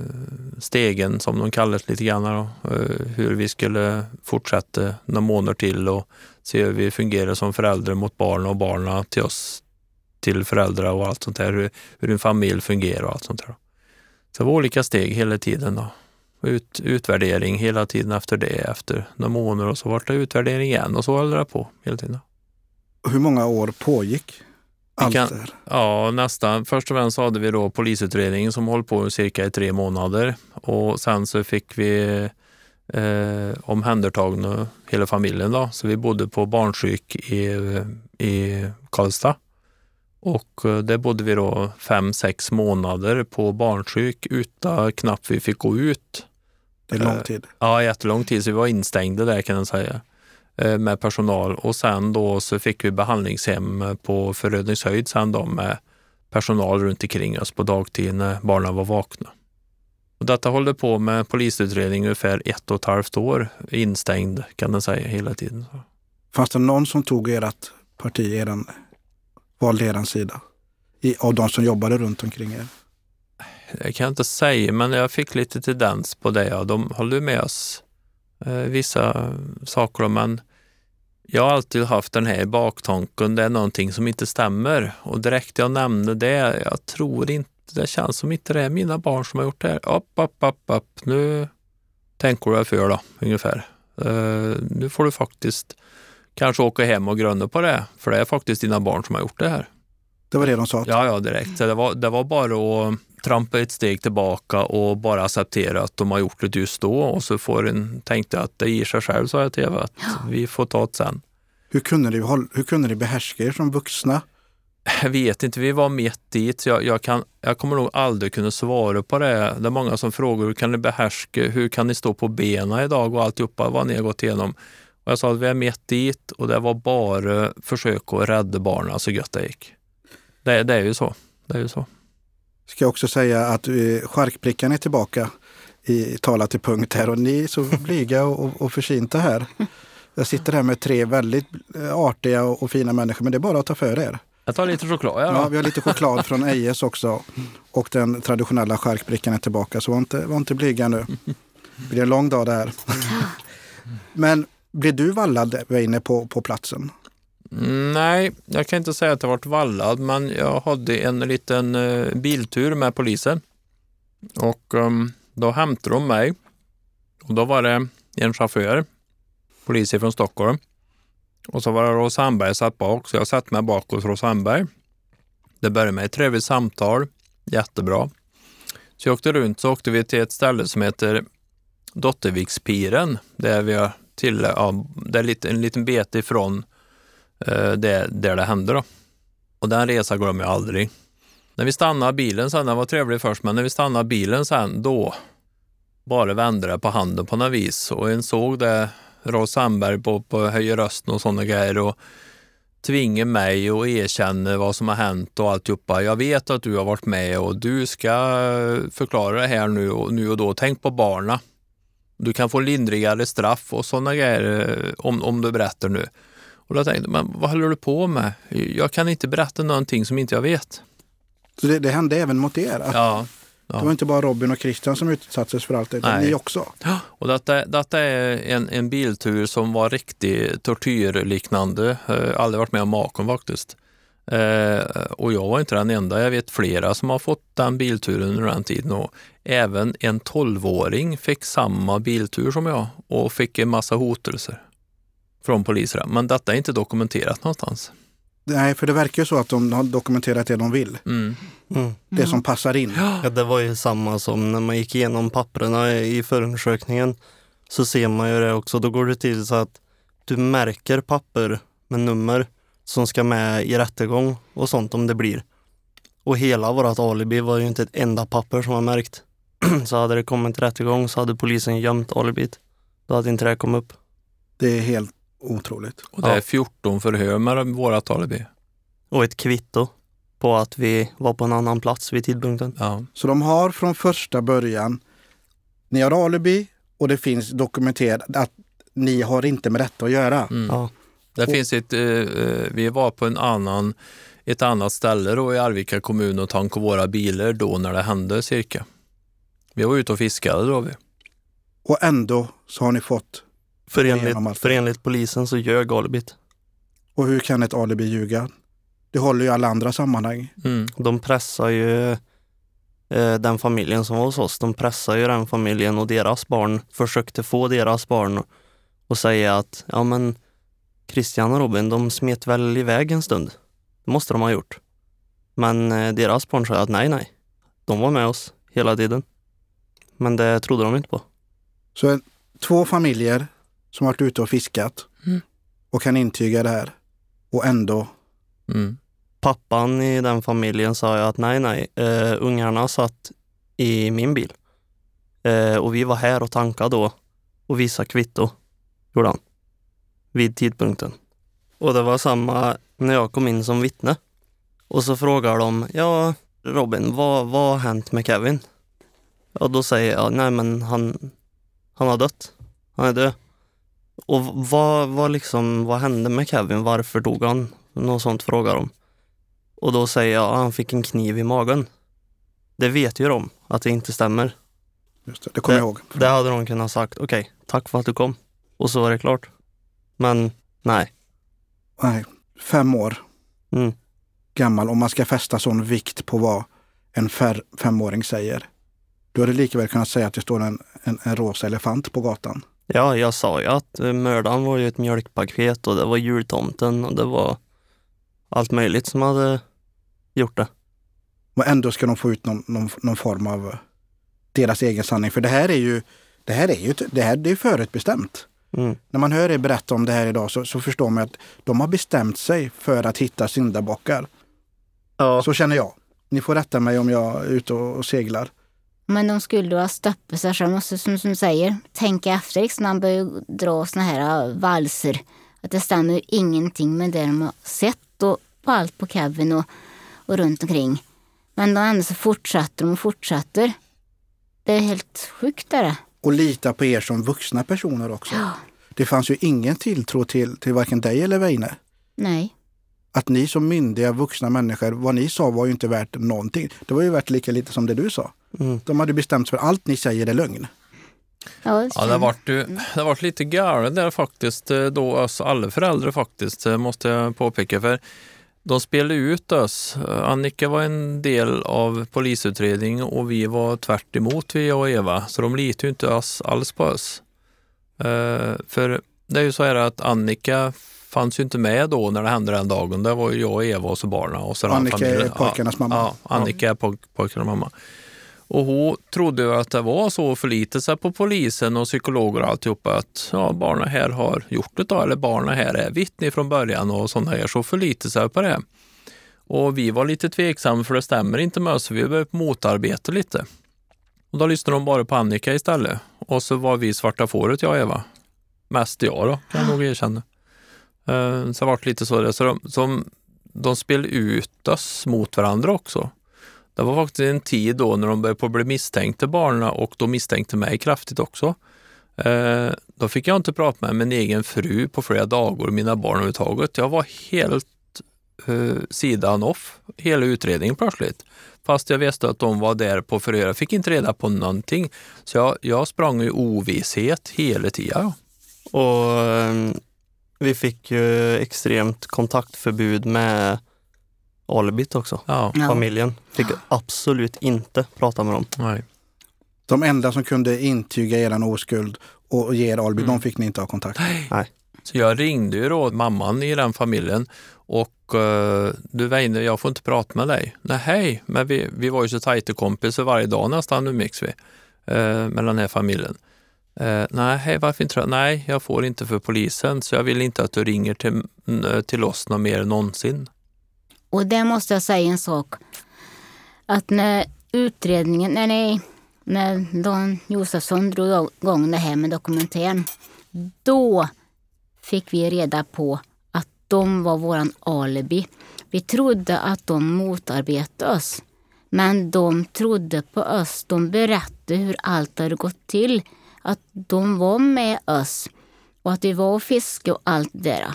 stegen som de kallas lite grann. Då, eh, hur vi skulle fortsätta några månader till och se hur vi fungerar som föräldrar mot barn och barnen till oss till föräldrar och allt sånt där. Hur, hur en familj fungerar och allt sånt där. Så det var olika steg hela tiden. Då. Ut, utvärdering hela tiden efter det, efter några månader och så var det utvärdering igen och så höll det på hela tiden. hur många år pågick allt kan- det här? Ja, nästan. Först och främst hade vi då polisutredningen som höll på cirka i tre månader och sen så fick vi eh, omhändertagna hela familjen då. Så vi bodde på barnpsyk i, i Karlstad. Och eh, där bodde vi då fem, sex månader på barnpsyk utan knappt vi fick gå ut. Det är lång Eh, tid. Ja, jättelång tid, så vi var instängda där kan jag säga eh, med personal och sen då så fick vi behandlingshem på Förödningshöjd sen då med personal runt omkring oss på dagtid när barnen var vakna. Och detta håller på med polisutredning ungefär ett och ett halvt år instängd kan man säga hela tiden. Fanns det någon som tog ert parti, eran, valde eran sida? I, av de som jobbade runt omkring er? Det kan jag inte säga, men jag fick lite tendens på det. Ja. De höll ju med oss eh, vissa saker, men jag har alltid haft den här baktanken, det är någonting som inte stämmer. Och direkt jag nämnde det, jag tror inte, det känns som inte det är mina barn som har gjort det här. Upp, upp, upp, upp. Nu tänker du dig för då, ungefär. Eh, nu får du faktiskt kanske åka hem och grunna på det, för det är faktiskt dina barn som har gjort det här. Det var det de sa? Ja, ja, direkt. Så det, var, det var bara att trampa ett steg tillbaka och bara acceptera att de har gjort det just då och så får en tänkte att det ger sig själv, sa jag till Eva, att vi får ta det sen. Hur, kunde ni, hur kunde ni behärska er som vuxna? Jag vet inte, vi var mitt dit. Jag, jag, kan, jag kommer nog aldrig kunna svara på det. Det är många som frågar hur kan ni behärska, hur kan ni stå på benen idag och alltihopa vad ni har gått igenom. Och jag sa att vi är mitt dit och det var bara försök att rädda barnen så gott det gick. Det, det är ju så. Det är ju så. Ska jag också säga att eh, charkbrickan är tillbaka i Tala till punkt här och ni är så blyga och, och, försynta här. Jag sitter här med tre väldigt eh, artiga och, och fina människor, men det är bara att ta för er. Jag tar lite choklad. Ja, Ja, vi har lite choklad från Ejes också och den traditionella charkbrickan är tillbaka, så var inte, var inte blyga nu. Det blir en lång dag det här. Men blev du vallad Weine på, på platsen? Nej, jag kan inte säga att jag varit vallad, men jag hade en liten eh, biltur med polisen. Och ehm, då hämtade de mig. Och då var det en chaufför, polis från Stockholm. Och så var det Ros Sandberg satt bak, så jag satte mig bak hos Rosa Sandberg. Det började med ett trevligt samtal, jättebra. Så jag åkte runt, så åkte vi till ett ställe som heter Dottervikspiren, där vi har till, ja, det är lite, en liten bit ifrån Eh, det, där det hände. Då. Och den resan glömmer jag aldrig. När vi stannade bilen sen, den var trevlig först, men när vi stannade bilen sen, då, bara vände det på handen på något vis. Och en såg det, Rolf Sandberg på, på höjer rösten och sådana grejer. Och tvinga mig att erkänna vad som har hänt och alltihopa. Jag vet att du har varit med och du ska förklara det här nu och, nu och då. Tänk på barna. Du kan få lindrigare straff och sådana grejer eh, om, om du berättar nu. Och då tänkte jag, vad håller du på med? Jag kan inte berätta någonting som inte jag vet. Så det, det hände även mot er? Ja. Ja. Det var inte bara Robin och Christian som utsattes för allt det, utan ni också. Och detta, detta är en, en biltur som var riktigt tortyrliknande. Eh, aldrig varit med om maken faktiskt. Eh, och jag var inte den enda. Jag vet flera som har fått den bilturen under den tiden. Och även en tolvåring fick samma biltur som jag och fick en massa hotelser från poliser. Men detta är inte dokumenterat någonstans. Nej, för det verkar ju så att de har dokumenterat det de vill. Mm. Mm. Det som passar in. Ja, det var ju samma som när man gick igenom papperna i förundersökningen. Så ser man ju det också. Då går det till så att du märker papper med nummer som ska med i rättegång och sånt om det blir. Och hela vårt alibi var ju inte ett enda papper som var märkt. så hade det kommit rättegång så hade polisen gömt alibit. Då hade inte det kommit upp. Det är helt otroligt. Och det är 14 förhör med vårat alibi. Och ett kvitto på att vi var på en annan plats vid tidpunkten. Ja. Så de har från första början, ni har alibi och det finns dokumenterat att ni har inte med detta att göra. Mm. Ja. Det finns ett, eh, eh, vi var på en annan, ett annat ställe då i Arvika kommun och tankade våra bilar då när det hände cirka. Vi var ute och fiskade då. Vi. Och ändå så har ni fått. För enligt, för enligt polisen så ljög alibit. Och hur kan ett alibi ljuga? Det håller ju alla andra sammanhang. Mm. De pressar ju eh, den familjen som var hos oss. De pressar ju den familjen och deras barn försökte få deras barn att säga att ja men Christian och Robin, de smet väl iväg en stund. Det måste de ha gjort. Men eh, deras barn sa att nej, nej. De var med oss hela tiden. Men det trodde de inte på. Så en, två familjer som varit ute och fiskat Mm. och kan intyga det här. Och ändå, Mm. Pappan i den familjen sa ju att nej, nej, uh, ungarna satt i min bil. Eh, och vi var här och tankade då och visade kvitto, gjorde han. Vid tidpunkten. Och det var samma när jag kom in som vittne. Och så frågar de, ja Robin, vad, vad har hänt med Kevin? Och då säger jag, nej men han, han har dött. Han är död. Och vad, vad, liksom, vad hände med Kevin? Varför dog han? Något sånt frågar de. Och då säger jag, han fick en kniv i magen. Det vet ju de att det inte stämmer. just det, det kommer jag ihåg. Det hade de kunnat sagt, okej, tack för att du kom. Och så var det klart. Men nej. Nej, fem år Mm. gammal och man ska fästa sån vikt på vad en femåring säger. Du hade lika väl kunnat säga att det står en, en, en rosa elefant på gatan. Ja, jag sa ju att eh, mördaren var ju ett mjölkpaket och det var jultomten och det var allt möjligt som hade gjort det. Och ändå ska de få ut någon, någon, någon form av eh, deras egen sanning. För det här är ju, det här är ju det här, det är förutbestämt. Mm. När man hör er berätta om det här idag så, så förstår man att de har bestämt sig för att hitta syndabockar. Ja. Så känner jag. Ni får rätta mig om jag är ute och seglar. Men de skulle ha stoppat sig själva, måste som, som säger, tänka efter liksom, när han börjar dra såna här äh, valser. Att det stämmer ju ingenting med det de har sett och på allt på Kevin och, och runt omkring. Men då ändå så fortsätter de och fortsätter. Det är helt sjukt är det. Och lita på er som vuxna personer också. Ja. Det fanns ju ingen tilltro till, till varken dig eller Weine. Nej. Att ni som myndiga vuxna människor, vad ni sa var ju inte värt någonting. Det var ju värt lika lite som det du sa. Mm. De hade bestämt sig för allt ni säger är lögn. Ja, Ja, det har varit, ju- det har varit lite galet där faktiskt, eh, då oss alla föräldrar faktiskt, eh, måste jag påpeka. För de spelade ut oss. Eh, Annika var en del av polisutredningen och vi var tvärt emot vi och Eva, så de litade ju inte oss, alls på oss. För det är ju så här att Annika fanns ju inte med då när det hände den dagen. Det var ju jag och Eva och så barnen och så den Annika är familjen. pojkarnas mamma. Ja, Annika är poj- pojkarnas mamma. Och hon trodde att det var så att förlita sig på polisen och psykologer och alltihopa att ja, barnen här har gjort det då, eller barnen här är vittne från början och sådana här, så förlita sig på det. Och vi var lite tveksamma för det stämmer inte med oss, så vi började motarbeta lite. Och då lyssnade de bara på Annika istället. Och så var vi svarta fåret, jag och Eva. Mest jag då, kan jag nog erkänna. Eh, så det var lite så. Så de, som, de spelade ut oss mot varandra också. Det var faktiskt en tid då när de började på bli misstänkta barnen och då misstänkte mig kraftigt också. Eh, då fick jag inte prata med min egen fru på flera dagar och mina barn överhuvudtaget. Jag var helt eh, sidan off, hela utredningen plötsligt. Fast jag visste att de var där på förhör. Jag fick inte reda på någonting. Så jag, jag sprang i ovisshet hela tiden. Och ehm, vi fick ju extremt kontaktförbud med alibit också. Ja. Familjen fick absolut inte prata med dem. Nej. De enda som kunde intyga er oskuld och ge er alibi, mm. de fick ni inte ha kontakt med? Nej. Så jag ringde ju då mamman i den familjen och uh, du Weine, jag får inte prata med dig. Nej, hej, men vi, vi var ju så tajta kompisar varje dag nästan, umgicks vi, uh, med den här familjen. Uh, nej, hej, varför inte? Nej, jag får inte för polisen, så jag vill inte att du ringer till, till oss något mer någonsin. Och där måste jag säga en sak. Att när utredningen, nej, nej, när Dan Josefsson drog igång det här med dokumentären, då fick vi reda på att de var våran alibi. Vi trodde att de motarbetade oss. Men de trodde på oss. De berättade hur allt hade gått till. Att de var med oss och att vi var och fiskade och allt det där.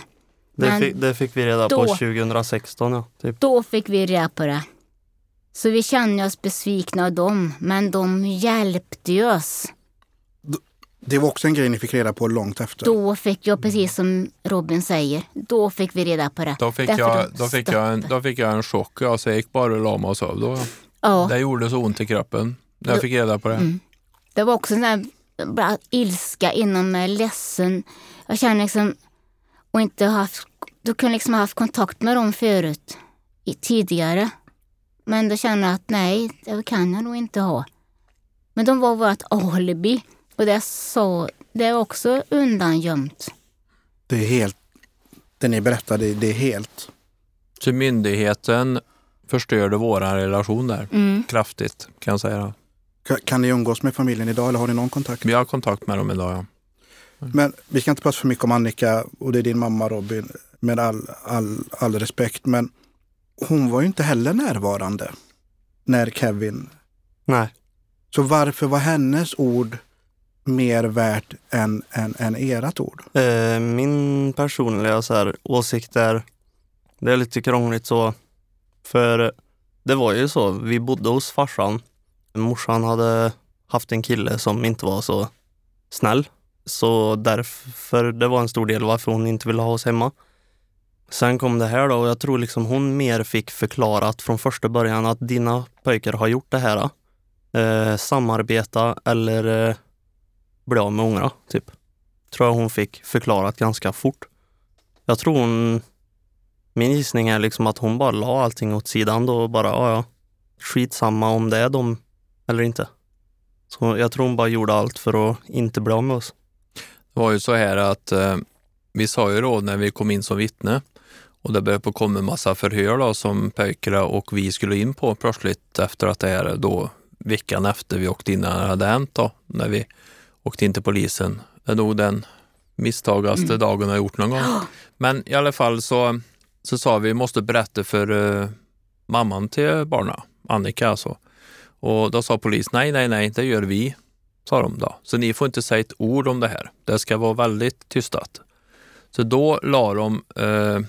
Det fick, det fick, vi reda då, på 2016. Ja, typ. Då fick vi reda på det. Så vi kände oss besvikna av dem, men de hjälpte oss. Det var också en grej ni fick reda på långt efter? Då fick jag, precis som Robin säger, då fick vi reda på det. Då fick, jag, då fick, jag, en, då fick jag en chock. Jag så jag gick bara och la mig och sov då. Ja. Det gjorde så ont i kroppen när jag fick reda på det. Mm. Det var också en sån bara ilska inom mig, ledsen. Jag känner liksom, och inte haft, du kunde liksom ha haft kontakt med dem förut, i, tidigare. Men då känner jag att nej, det kan jag nog inte ha. Men de var vårt alibi. Och det, så, det är också undangömt. Det är helt, det ni berättade, det är helt. Så myndigheten förstörde vår relation där mm. kraftigt kan jag säga. Kan, kan ni umgås med familjen idag eller har ni någon kontakt? Vi har kontakt med dem idag, ja. Mm. Men vi ska inte prata för mycket om Annika och det är din mamma Robin, med all, all, all respekt. Men hon var ju inte heller närvarande när Kevin... Nej. Så varför var hennes ord mer värt än, än, än ert ord? Eh, min personliga så här, åsikt är, det är lite krångligt så. För det var ju så, vi bodde hos farsan. Morsan hade haft en kille som inte var så snäll. Så därför, det var en stor del varför hon inte ville ha oss hemma. Sen kom det här då och jag tror liksom hon mer fick förklarat från första början att dina pojkar har gjort det här. Eh, samarbeta eller eh, bli av med ungarna, typ. Tror jag hon fick förklarat ganska fort. Jag tror hon... Min gissning är liksom att hon bara la allting åt sidan då och bara, ja ja, skitsamma om det är de eller inte. Så jag tror hon bara gjorde allt för att inte bli av med oss. Det var ju så här att eh, vi sa ju då när vi kom in som vittne och det började komma en massa förhör då, som pojkarna och vi skulle in på plötsligt efter att det här då veckan efter vi åkte in när det hade hänt då, när vi åkte in till polisen. Det är nog den misstagaste mm. dagen jag gjort någon gång. Men i alla fall så, så sa vi, måste berätta för uh, mamman till barnen, Annika alltså. Och då sa polisen, nej, nej, nej, det gör vi, sa de då. Så ni får inte säga ett ord om det här. Det ska vara väldigt tystat. Så då la de uh,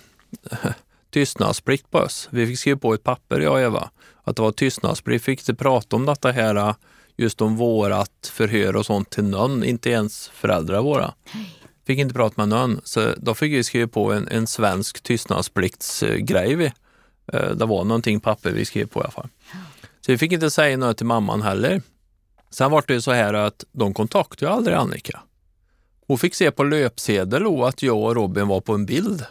tystnadsplikt på oss. Vi fick skriva på ett papper, jag och Eva, att det var tystnadsplikt. Vi fick inte prata om detta här just om vårat förhör och sånt till någon, inte ens föräldrar våra. Fick inte prata med någon, så då fick vi skriva på en, en svensk tystnadspliktsgrej. Eh, det var någonting papper vi skrev på i alla fall. Så vi fick inte säga något till mamman heller. Sen var det så här att de kontaktade aldrig Annika. Hon fick se på löpsedel att jag och Robin var på en bild.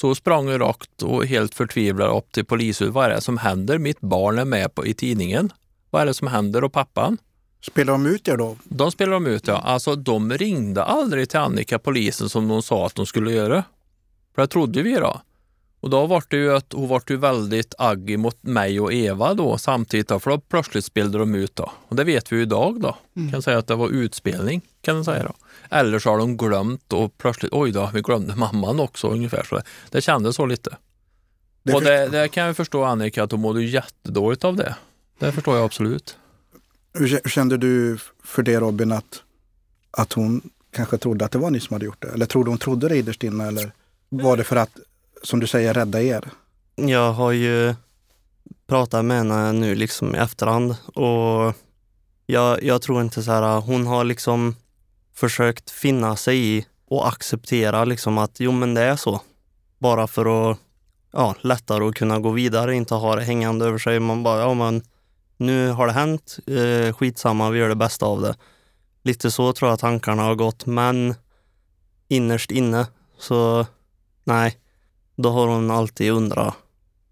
Så hon sprang rakt och helt förtvivlad upp till polishuset. Vad är det som händer? Mitt barn är med på, i tidningen. Vad är det som händer? Och pappan? Spelar de ut er då? De spelar de ut, ja. Alltså de ringde aldrig till Annika, polisen, som de sa att de skulle göra. För det trodde vi då. Och då var det ju att hon var ju väldigt agg mot mig och Eva då samtidigt då, för då plötsligt spelade de ut då. Och det vet vi ju idag då. Mm. Kan säga att det var utspelning kan man säga då. Eller så har de glömt och plötsligt, oj då, vi glömde mamman också ungefär så. Det kändes så lite. Det och det, det kan jag förstå Annika att hon mådde jättedåligt av det. Det förstår jag absolut. Hur kände du för det Robin, att, att hon kanske trodde att det var ni som hade gjort det? Eller trodde hon trodde det innerst inne? Eller var det för att, som du säger, rädda er? Jag har ju pratat med henne nu liksom i efterhand och jag, jag tror inte så här, hon har liksom försökt finna sig i och acceptera liksom att jo men det är så. Bara för att ja, lättare att kunna gå vidare, inte ha det hängande över sig. Man bara, ja men nu har det hänt, eh, skitsamma, vi gör det bästa av det. Lite så tror jag tankarna har gått, men innerst inne så nej, då har hon alltid undrat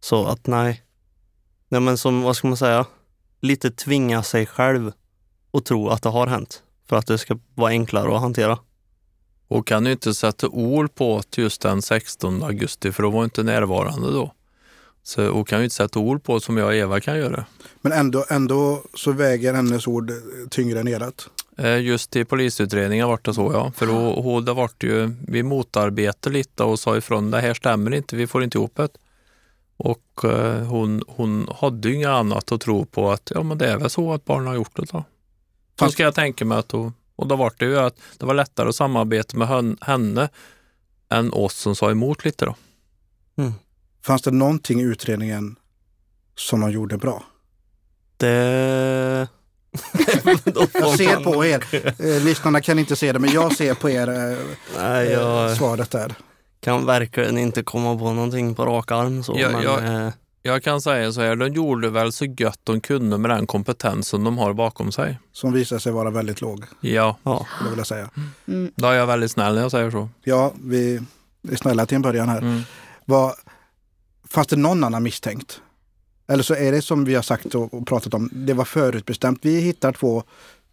så att nej. Nej men som, vad ska man säga, lite tvinga sig själv och tro att det har hänt för att det ska vara enklare att hantera. Och kan ju inte sätta ord på just den 16 augusti för hon var inte närvarande då. Så hon kan ju inte sätta ord på som jag och Eva kan göra. Men ändå, ändå så väger hennes ord tyngre än ert. Eh, Just i polisutredningen var det så ja. För hon, hon, det vart ju, vi motarbetade lite och sa ifrån det här stämmer inte, vi får inte ihop det. Och eh, hon, hon hade ju inget annat att tro på att ja men det är väl så att barnen har gjort det då. Så ska jag tänka mig att hon, och då var det ju att det var lättare att samarbeta med hön- henne än oss som sa emot lite då. Fanns det någonting i utredningen som de gjorde bra? Det... Jag ser på er, eh, lyssnarna kan inte se det, men jag ser på er eh, Nej, eh, jag svaret där. kan verkligen inte komma på någonting på rak arm. Så, Ja, men, jag- eh, Jag kan säga så här, de gjorde väl så gött de kunde med den kompetensen de har bakom sig. Som visar sig vara väldigt låg, Ja, ja. skulle jag säga. Mm. då är jag väldigt snäll när jag säger så. Ja, vi är snälla till en början här. Mm. Vad, fanns det någon annan misstänkt? Eller så är det som vi har sagt och, pratat om, det var förutbestämt. Vi hittar två,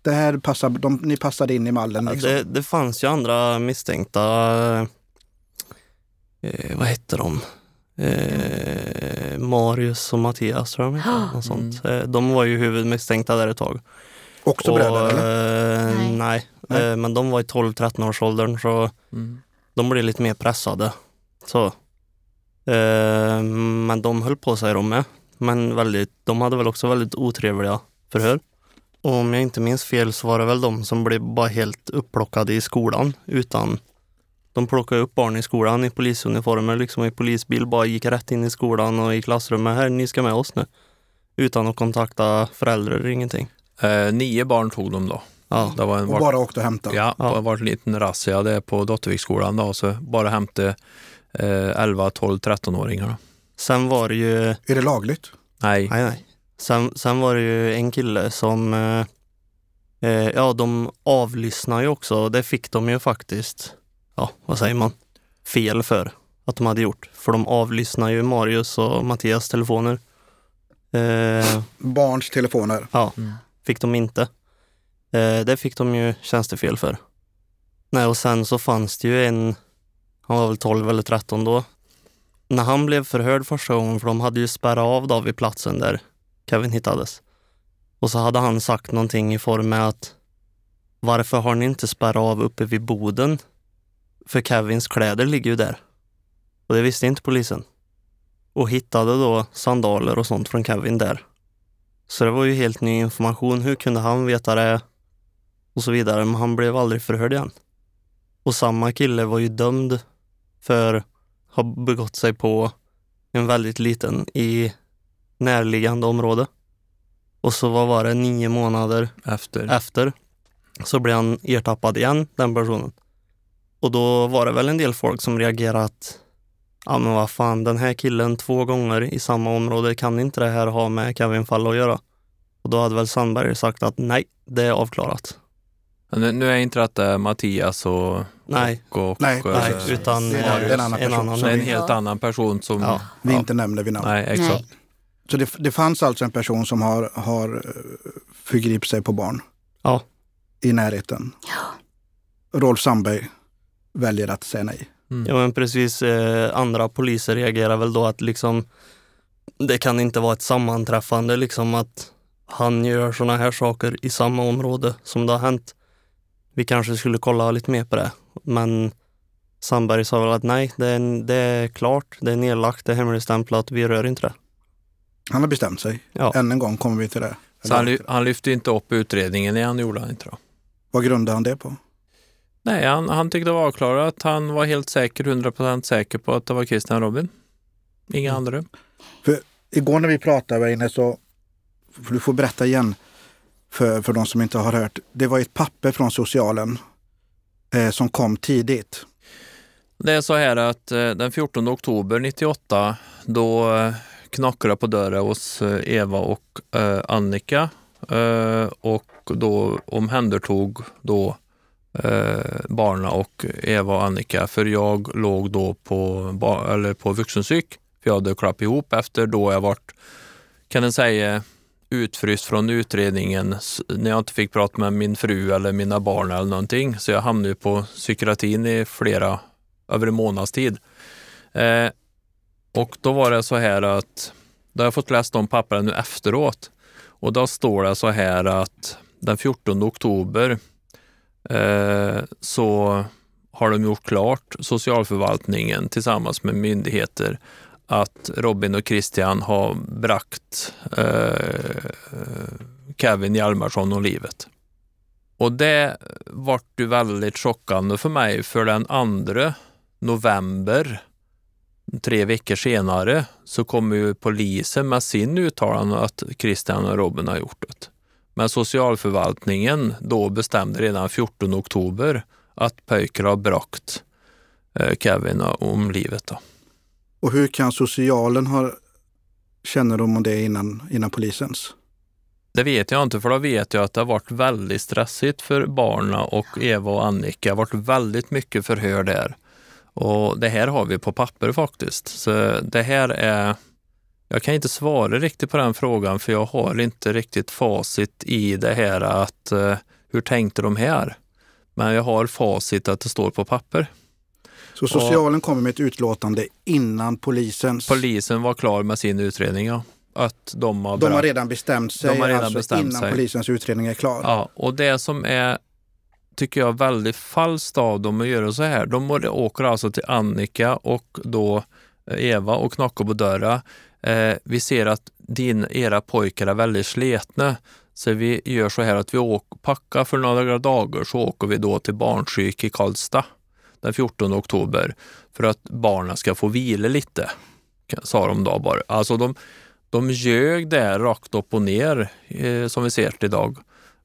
det här passar, de, ni passade in i mallen. Liksom. det, det fanns ju andra misstänkta. Eh, vad hette de? Eh, Marius och Mattias tror jag de sånt. Eh, de var ju huvudmisstänkta där ett tag. Också Och, bröder eller? eh, Nej. nej, Nej. Eh, men de var i 12-13 års åldern så Mm. de blev lite mer pressade. Så. Eh, men de höll på sig de med. Men väldigt, de hade väl också väldigt otrevliga förhör. Och om jag inte minns fel så var det väl de som blev bara helt upplockade i skolan utan de plockade upp barn i skolan i polisuniformer, liksom i polisbil, bara gick rätt in i skolan och i klassrummet. Här, ni ska med oss nu. Utan att kontakta föräldrar eller ingenting. Eh, nio barn tog de då. Ja, Det var en, Och bara åkte och hämtade? ja, Ja. det var en liten razzia på Dotterviksskolan då, så bara hämtade eh, 11, 12, 13-åringar. Sen var det ju Är det lagligt? Nej, Nej, nej. Sen, sen var det ju en kille som, eh, eh, ja de avlyssnar ju också det fick de ju faktiskt, ja vad säger man, fel för att de hade gjort. För de avlyssnar ju Marius och Mattias telefoner. Eh, Barns telefoner. ja, Mm. fick de inte. Eh, det fick de ju tjänstefel för. Nej, och sen så fanns det ju en, han var väl 12 eller 13 då. När han blev förhörd första gången, för de hade ju spärrat av då vid platsen där Kevin hittades. Och så hade han sagt någonting i form med att varför har ni inte spärrat av uppe vid boden? För Kevins kläder ligger ju där. Och det visste inte polisen. Och hittade då sandaler och sånt från Kevin där. Så det var ju helt ny information. Hur kunde han veta det? Och så vidare. Men han blev aldrig förhörd igen. Och samma kille var ju dömd för att ha begått sig på en väldigt liten i närliggande område. Och så vad var det, nio månader efter. efter så blev han ertappad igen, den personen. Och då var det väl en del folk som reagerade att ja men vad fan, den här killen två gånger i samma område, kan inte det här ha med Kevin-fall att göra? Och då hade väl Sandberg sagt att nej, det är avklarat. Nu, nu är inte detta Mattias och, Nej. och, och Nej, eh, Nej, utan Det är en annan en annan. det en helt Ja. annan person som... Ja. vi ja. inte nämner vid namn. Nej, exakt. Nej. Så det, det fanns alltså en person som har, har eh, förgripit sig på barn Ja. i närheten. Ja. Rolf Sandberg väljer att säga nej. Mm. Ja men precis, eh, andra poliser reagerar väl då att liksom det kan inte vara ett sammanträffande liksom att han gör sådana här saker i samma område som det har hänt. Vi kanske skulle kolla lite mer på det. Men Sandberg sa väl att nej, det är, det är klart, det är nedlagt, det är hemligstämplat, vi rör inte det. Han har bestämt sig. Ja. Än en gång kommer vi till det. Så han, ly- han lyfte inte upp utredningen igen, gjorde han inte då? Vad grundar han det på? Nej, han, han tyckte det var avklarat. Han var helt säker, 100% säker på att det var Christian Robin. Inga Mm. andra. Igår när vi pratade Weine så, för du får berätta igen för, för de som inte har hört. Det var ett papper från socialen eh, som kom tidigt. Det är så här att eh, den 14 oktober 98 då eh, knackade det på dörren hos eh, Eva och eh, Annika eh, och då omhändertog då eh, barna och Eva och Annika för jag låg då på, eller på vuxenpsyk för jag hade klappat ihop efter då jag varit, kan jag säga, utfryst från utredningen när jag inte fick prata med min fru eller mina barn eller någonting. Så jag hamnade på psykiatrin i flera över en månads tid. Eh, och då var det så här att, då har jag fått läsa de pappren nu efteråt. Och då står det så här att den 14 oktober eh, så har de gjort klart, socialförvaltningen tillsammans med myndigheter, att Robin och Christian har bragt eh, Kevin Hjalmarsson om livet. Och det vart ju väldigt chockande för mig för den andra november, tre veckor senare, så kommer ju polisen med sin uttalande att Christian och Robin har gjort det. Men socialförvaltningen då bestämde redan 14 oktober att pojkar har bragt eh, Kevin om livet. Då. Och hur kan socialen ha kännedom om det innan, innan polisens? Det vet jag inte, för då vet jag att det har varit väldigt stressigt för barnen och Eva och Annika. Det har varit väldigt mycket förhör där. Och det här har vi på papper faktiskt. Så det här är... Jag kan inte svara riktigt på den frågan för jag har inte riktigt facit i det här att eh, hur tänkte de här? Men jag har facit att det står på papper. Så socialen kommer med ett utlåtande innan polisens. Polisen var klar med sin utredning, ja. Att de har, de har redan bestämt sig, De har redan alltså bestämt innan sig. polisens utredning är klar. Ja, och det som är, tycker jag, väldigt falskt av dem att göra så här. De åker alltså till Annika och då Eva och knackar på dörren. Eh, vi ser att din, era pojkar är väldigt sletna. Så vi gör så här att vi åker, packar för några dagar så åker vi då till barnpsyk i Karlstad den 14 oktober för att barnen ska få vila lite, sa de då bara. Alltså de, de ljög där rakt upp och ner eh, som vi ser det idag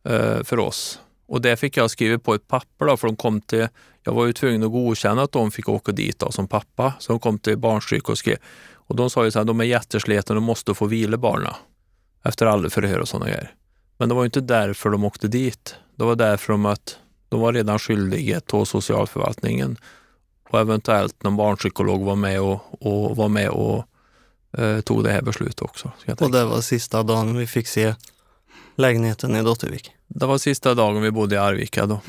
eh, för oss. Och det fick jag skriva på ett papper då, för de kom till, jag var ju tvungen att godkänna att de fick åka dit då, som pappa. Så de kom till barnpsyk och skrev. Och de sa ju så här, de är jätteslitna, de måste få vila barnen. Efter alla förhör och sådana grejer. Men det var ju inte därför de åkte dit. Det var därför de att de var redan skyldiga till socialförvaltningen. Och eventuellt någon barnpsykolog var med och, och, var med och eh, tog det här beslutet också. Och det var sista dagen vi fick se lägenheten i Dottervik. Det var sista dagen vi bodde i Arvika då.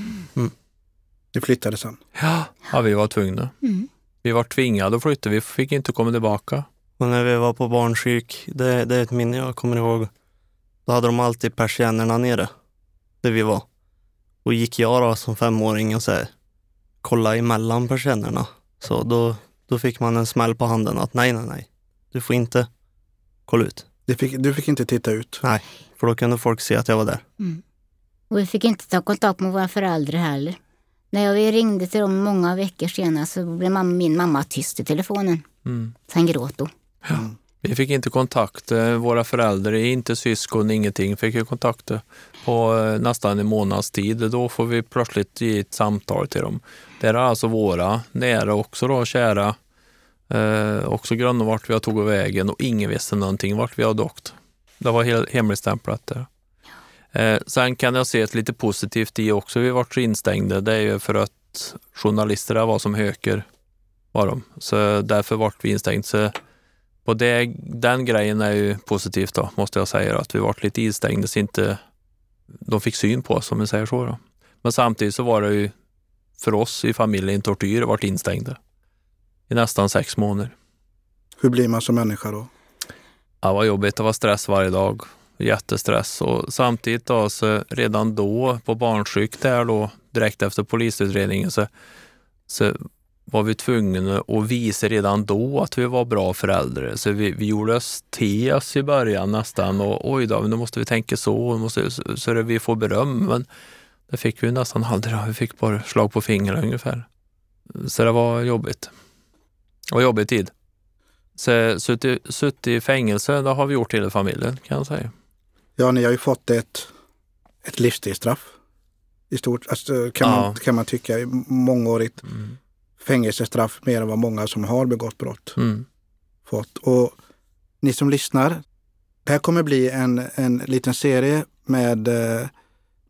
Det flyttade sen. Ja, ja vi var tvungna. Mm. Vi var tvingade att flytta, vi fick inte komma tillbaka. Och när vi var på barnpsyk, det, det är ett minne jag kommer ihåg. Då hade de alltid persiennerna nere, där vi var. Och gick jag då som femåring och så här, kolla emellan persiennerna. Så då, då fick man en smäll på handen att nej, nej, nej. Du får inte kolla ut. Det fick, du fick inte titta ut. Nej, för då kunde folk se att jag var där. Mm. Och vi fick inte ta kontakt med våra föräldrar heller. När jag ringde till dem många veckor senare så blev mamma, min mamma tyst i telefonen. Mm. Sen gråt hon. Mm. Vi fick inte kontakt, eh, våra föräldrar, inte syskon, ingenting. Fick ju kontakt på eh, nästan en månads tid. Då får vi plötsligt ge ett samtal till dem. Det är alltså våra nära också då, kära. Eh, också gröna vart vi har tagit vägen och ingen visste någonting vart vi har åkt. Det var hemligstämplat där. Eh, sen kan jag se ett lite positivt i också. Vi vart instängda. Det är ju för att journalisterna var som höker var de. Så därför vart vi instängda. Så på det, den grejen är ju positivt då, måste jag säga. Att vi vart lite instängda så inte de fick syn på oss, om vi säger så. Då. Men samtidigt så var det ju för oss i familjen tortyr, vart instängda. i nästan sex månader. Hur blir man som människa då? Ja, det var jobbigt, det var stress varje dag. Jättestress och samtidigt då, så redan då på barnsjuk där då direkt efter polisutredningen så, så var vi tvungna att visa redan då att vi var bra föräldrar. Så vi, vi gjorde oss till oss i början nästan och oj då, nu måste vi tänka så, måste, så, så vi får beröm. Men det fick vi nästan aldrig. Vi fick bara slag på fingrarna ungefär. Så det var jobbigt. Var jobbig tid. Så suttit, suttit i fängelse, det har vi gjort hela familjen kan jag säga. Ja, ni har ju fått ett, ett livstidsstraff i stort, alltså, kan, ja. man, kan man tycka, mångårigt mm. Fängelsestraff mer än vad många som har begått brott mm. fått. Och ni som lyssnar, det här kommer bli en, en liten serie med eh,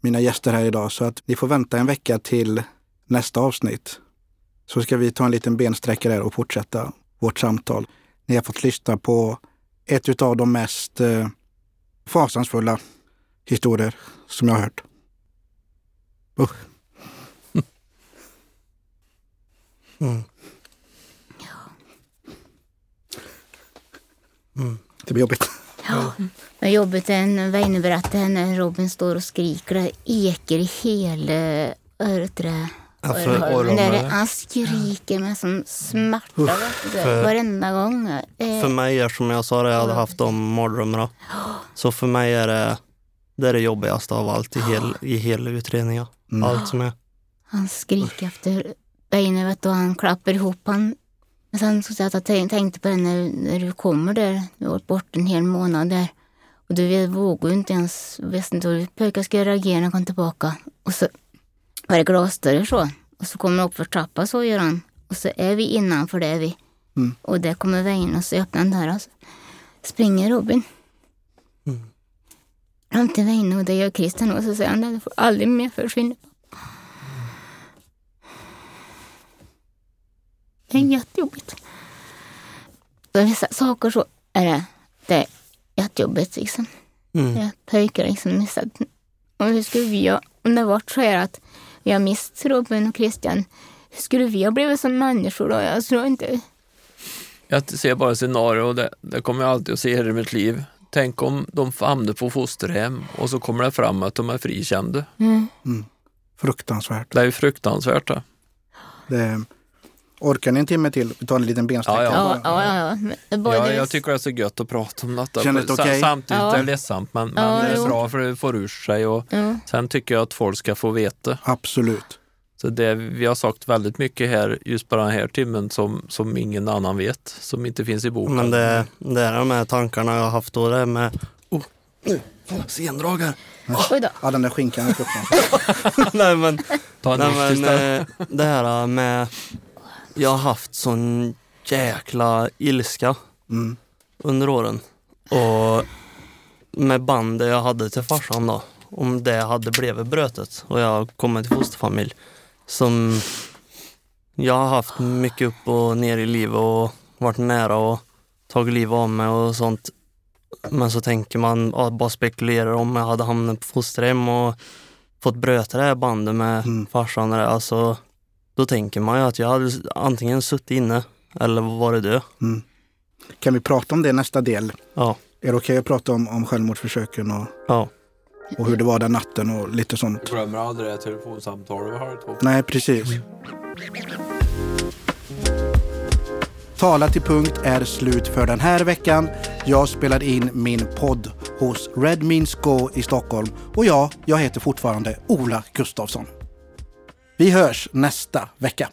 mina gäster här idag så att ni får vänta en vecka till nästa avsnitt. Så ska vi ta en liten bensträckare och fortsätta vårt samtal. Ni har fått lyssna på ett av de mest eh, fasansfulla historier som jag har hört. Usch. Mm. Mm. Det blir jobbigt. Ja, jobbigt är när Väinö berättade när Robin står och skriker. Det ekar i hela. Ja, för, han skriker med sån smärta för, varenda gång. För mig är som jag sa, jag hade haft de mardrömmarna. Så för mig är det det, är det jobbigaste av allt i, hel, i hela utredningen. Mm. Allt som är. Han skriker efter benen vet du, och han klappar ihop han. Men sen så jag tänkte på det när, när du kommer där, du har varit borta en hel månad där. Och du vågar inte ens, visste inte hur pojkar ska reagera när han kom tillbaka. Och så var det glasdörrar så. Och så kommer han upp för trappan så gör han. Och så är vi innanför det är vi. Mm. Och där kommer vägen och så öppnar den dörren. Springer Robin. Mm. Fram till vägen och det gör Christian och så säger han det får aldrig mer försvinna. Det är jättejobbigt. Så vissa saker så är det, det är jättejobbigt liksom. Mm. Jag pojkar liksom missat. Och hur skulle vi göra om det varit så här att vi har mist Robin och Christian. Hur skulle vi ha blivit som människor då? Jag tror inte... Jag ser bara scenario och det, det kommer jag alltid att se i mitt liv. Tänk om de hamnar på fosterhem och så kommer det fram att de är frikända. Mm. Mm. Fruktansvärt. Det är ju fruktansvärt. Det. det Orkar ni en timme till? Vi tar en liten bensträckare. Ja, ja. ja, ja, ja. ja jag tycker det är så gött att prata om detta. Kändes det okay? Samtidigt ja. är det ledsamt men, men det är bra för det får ur sig. Och Sen tycker jag att folk ska få veta. Absolut. Så det, vi har sagt väldigt mycket här just på den här timmen som, som ingen annan vet, som inte finns i boken. Men det, det är de här tankarna jag har haft då, det med oh, nu, sendrag här. Oj då. Ja, den där skinkan är Nej men, nej, men eh, det här med jag har haft sån jäkla ilska mm. under åren. Och med bandet jag hade till farsan då, om det hade blivit brötet och jag kommit till fosterfamilj som jag har haft mycket upp och ner i livet och varit nära och tagit livet av mig och sånt. Men så tänker man, bara spekulerar om jag hade hamnat på fosterhem och fått bröta det här bandet med mm. farsan. Alltså, då tänker man ju att jag hade antingen suttit inne eller varit död. Mm. Kan vi prata om det nästa del? Ja. Är det okej okay att prata om, om självmordsförsöken och, ja. och hur det var den natten och lite sånt? Du glömmer aldrig det telefonsamtalet vi har två. Nej, precis. Tala till punkt är slut för den här veckan. Jag spelar in min podd hos Red Means Go i Stockholm och ja, jag heter fortfarande Ola Gustafsson. Vi hörs nästa vecka.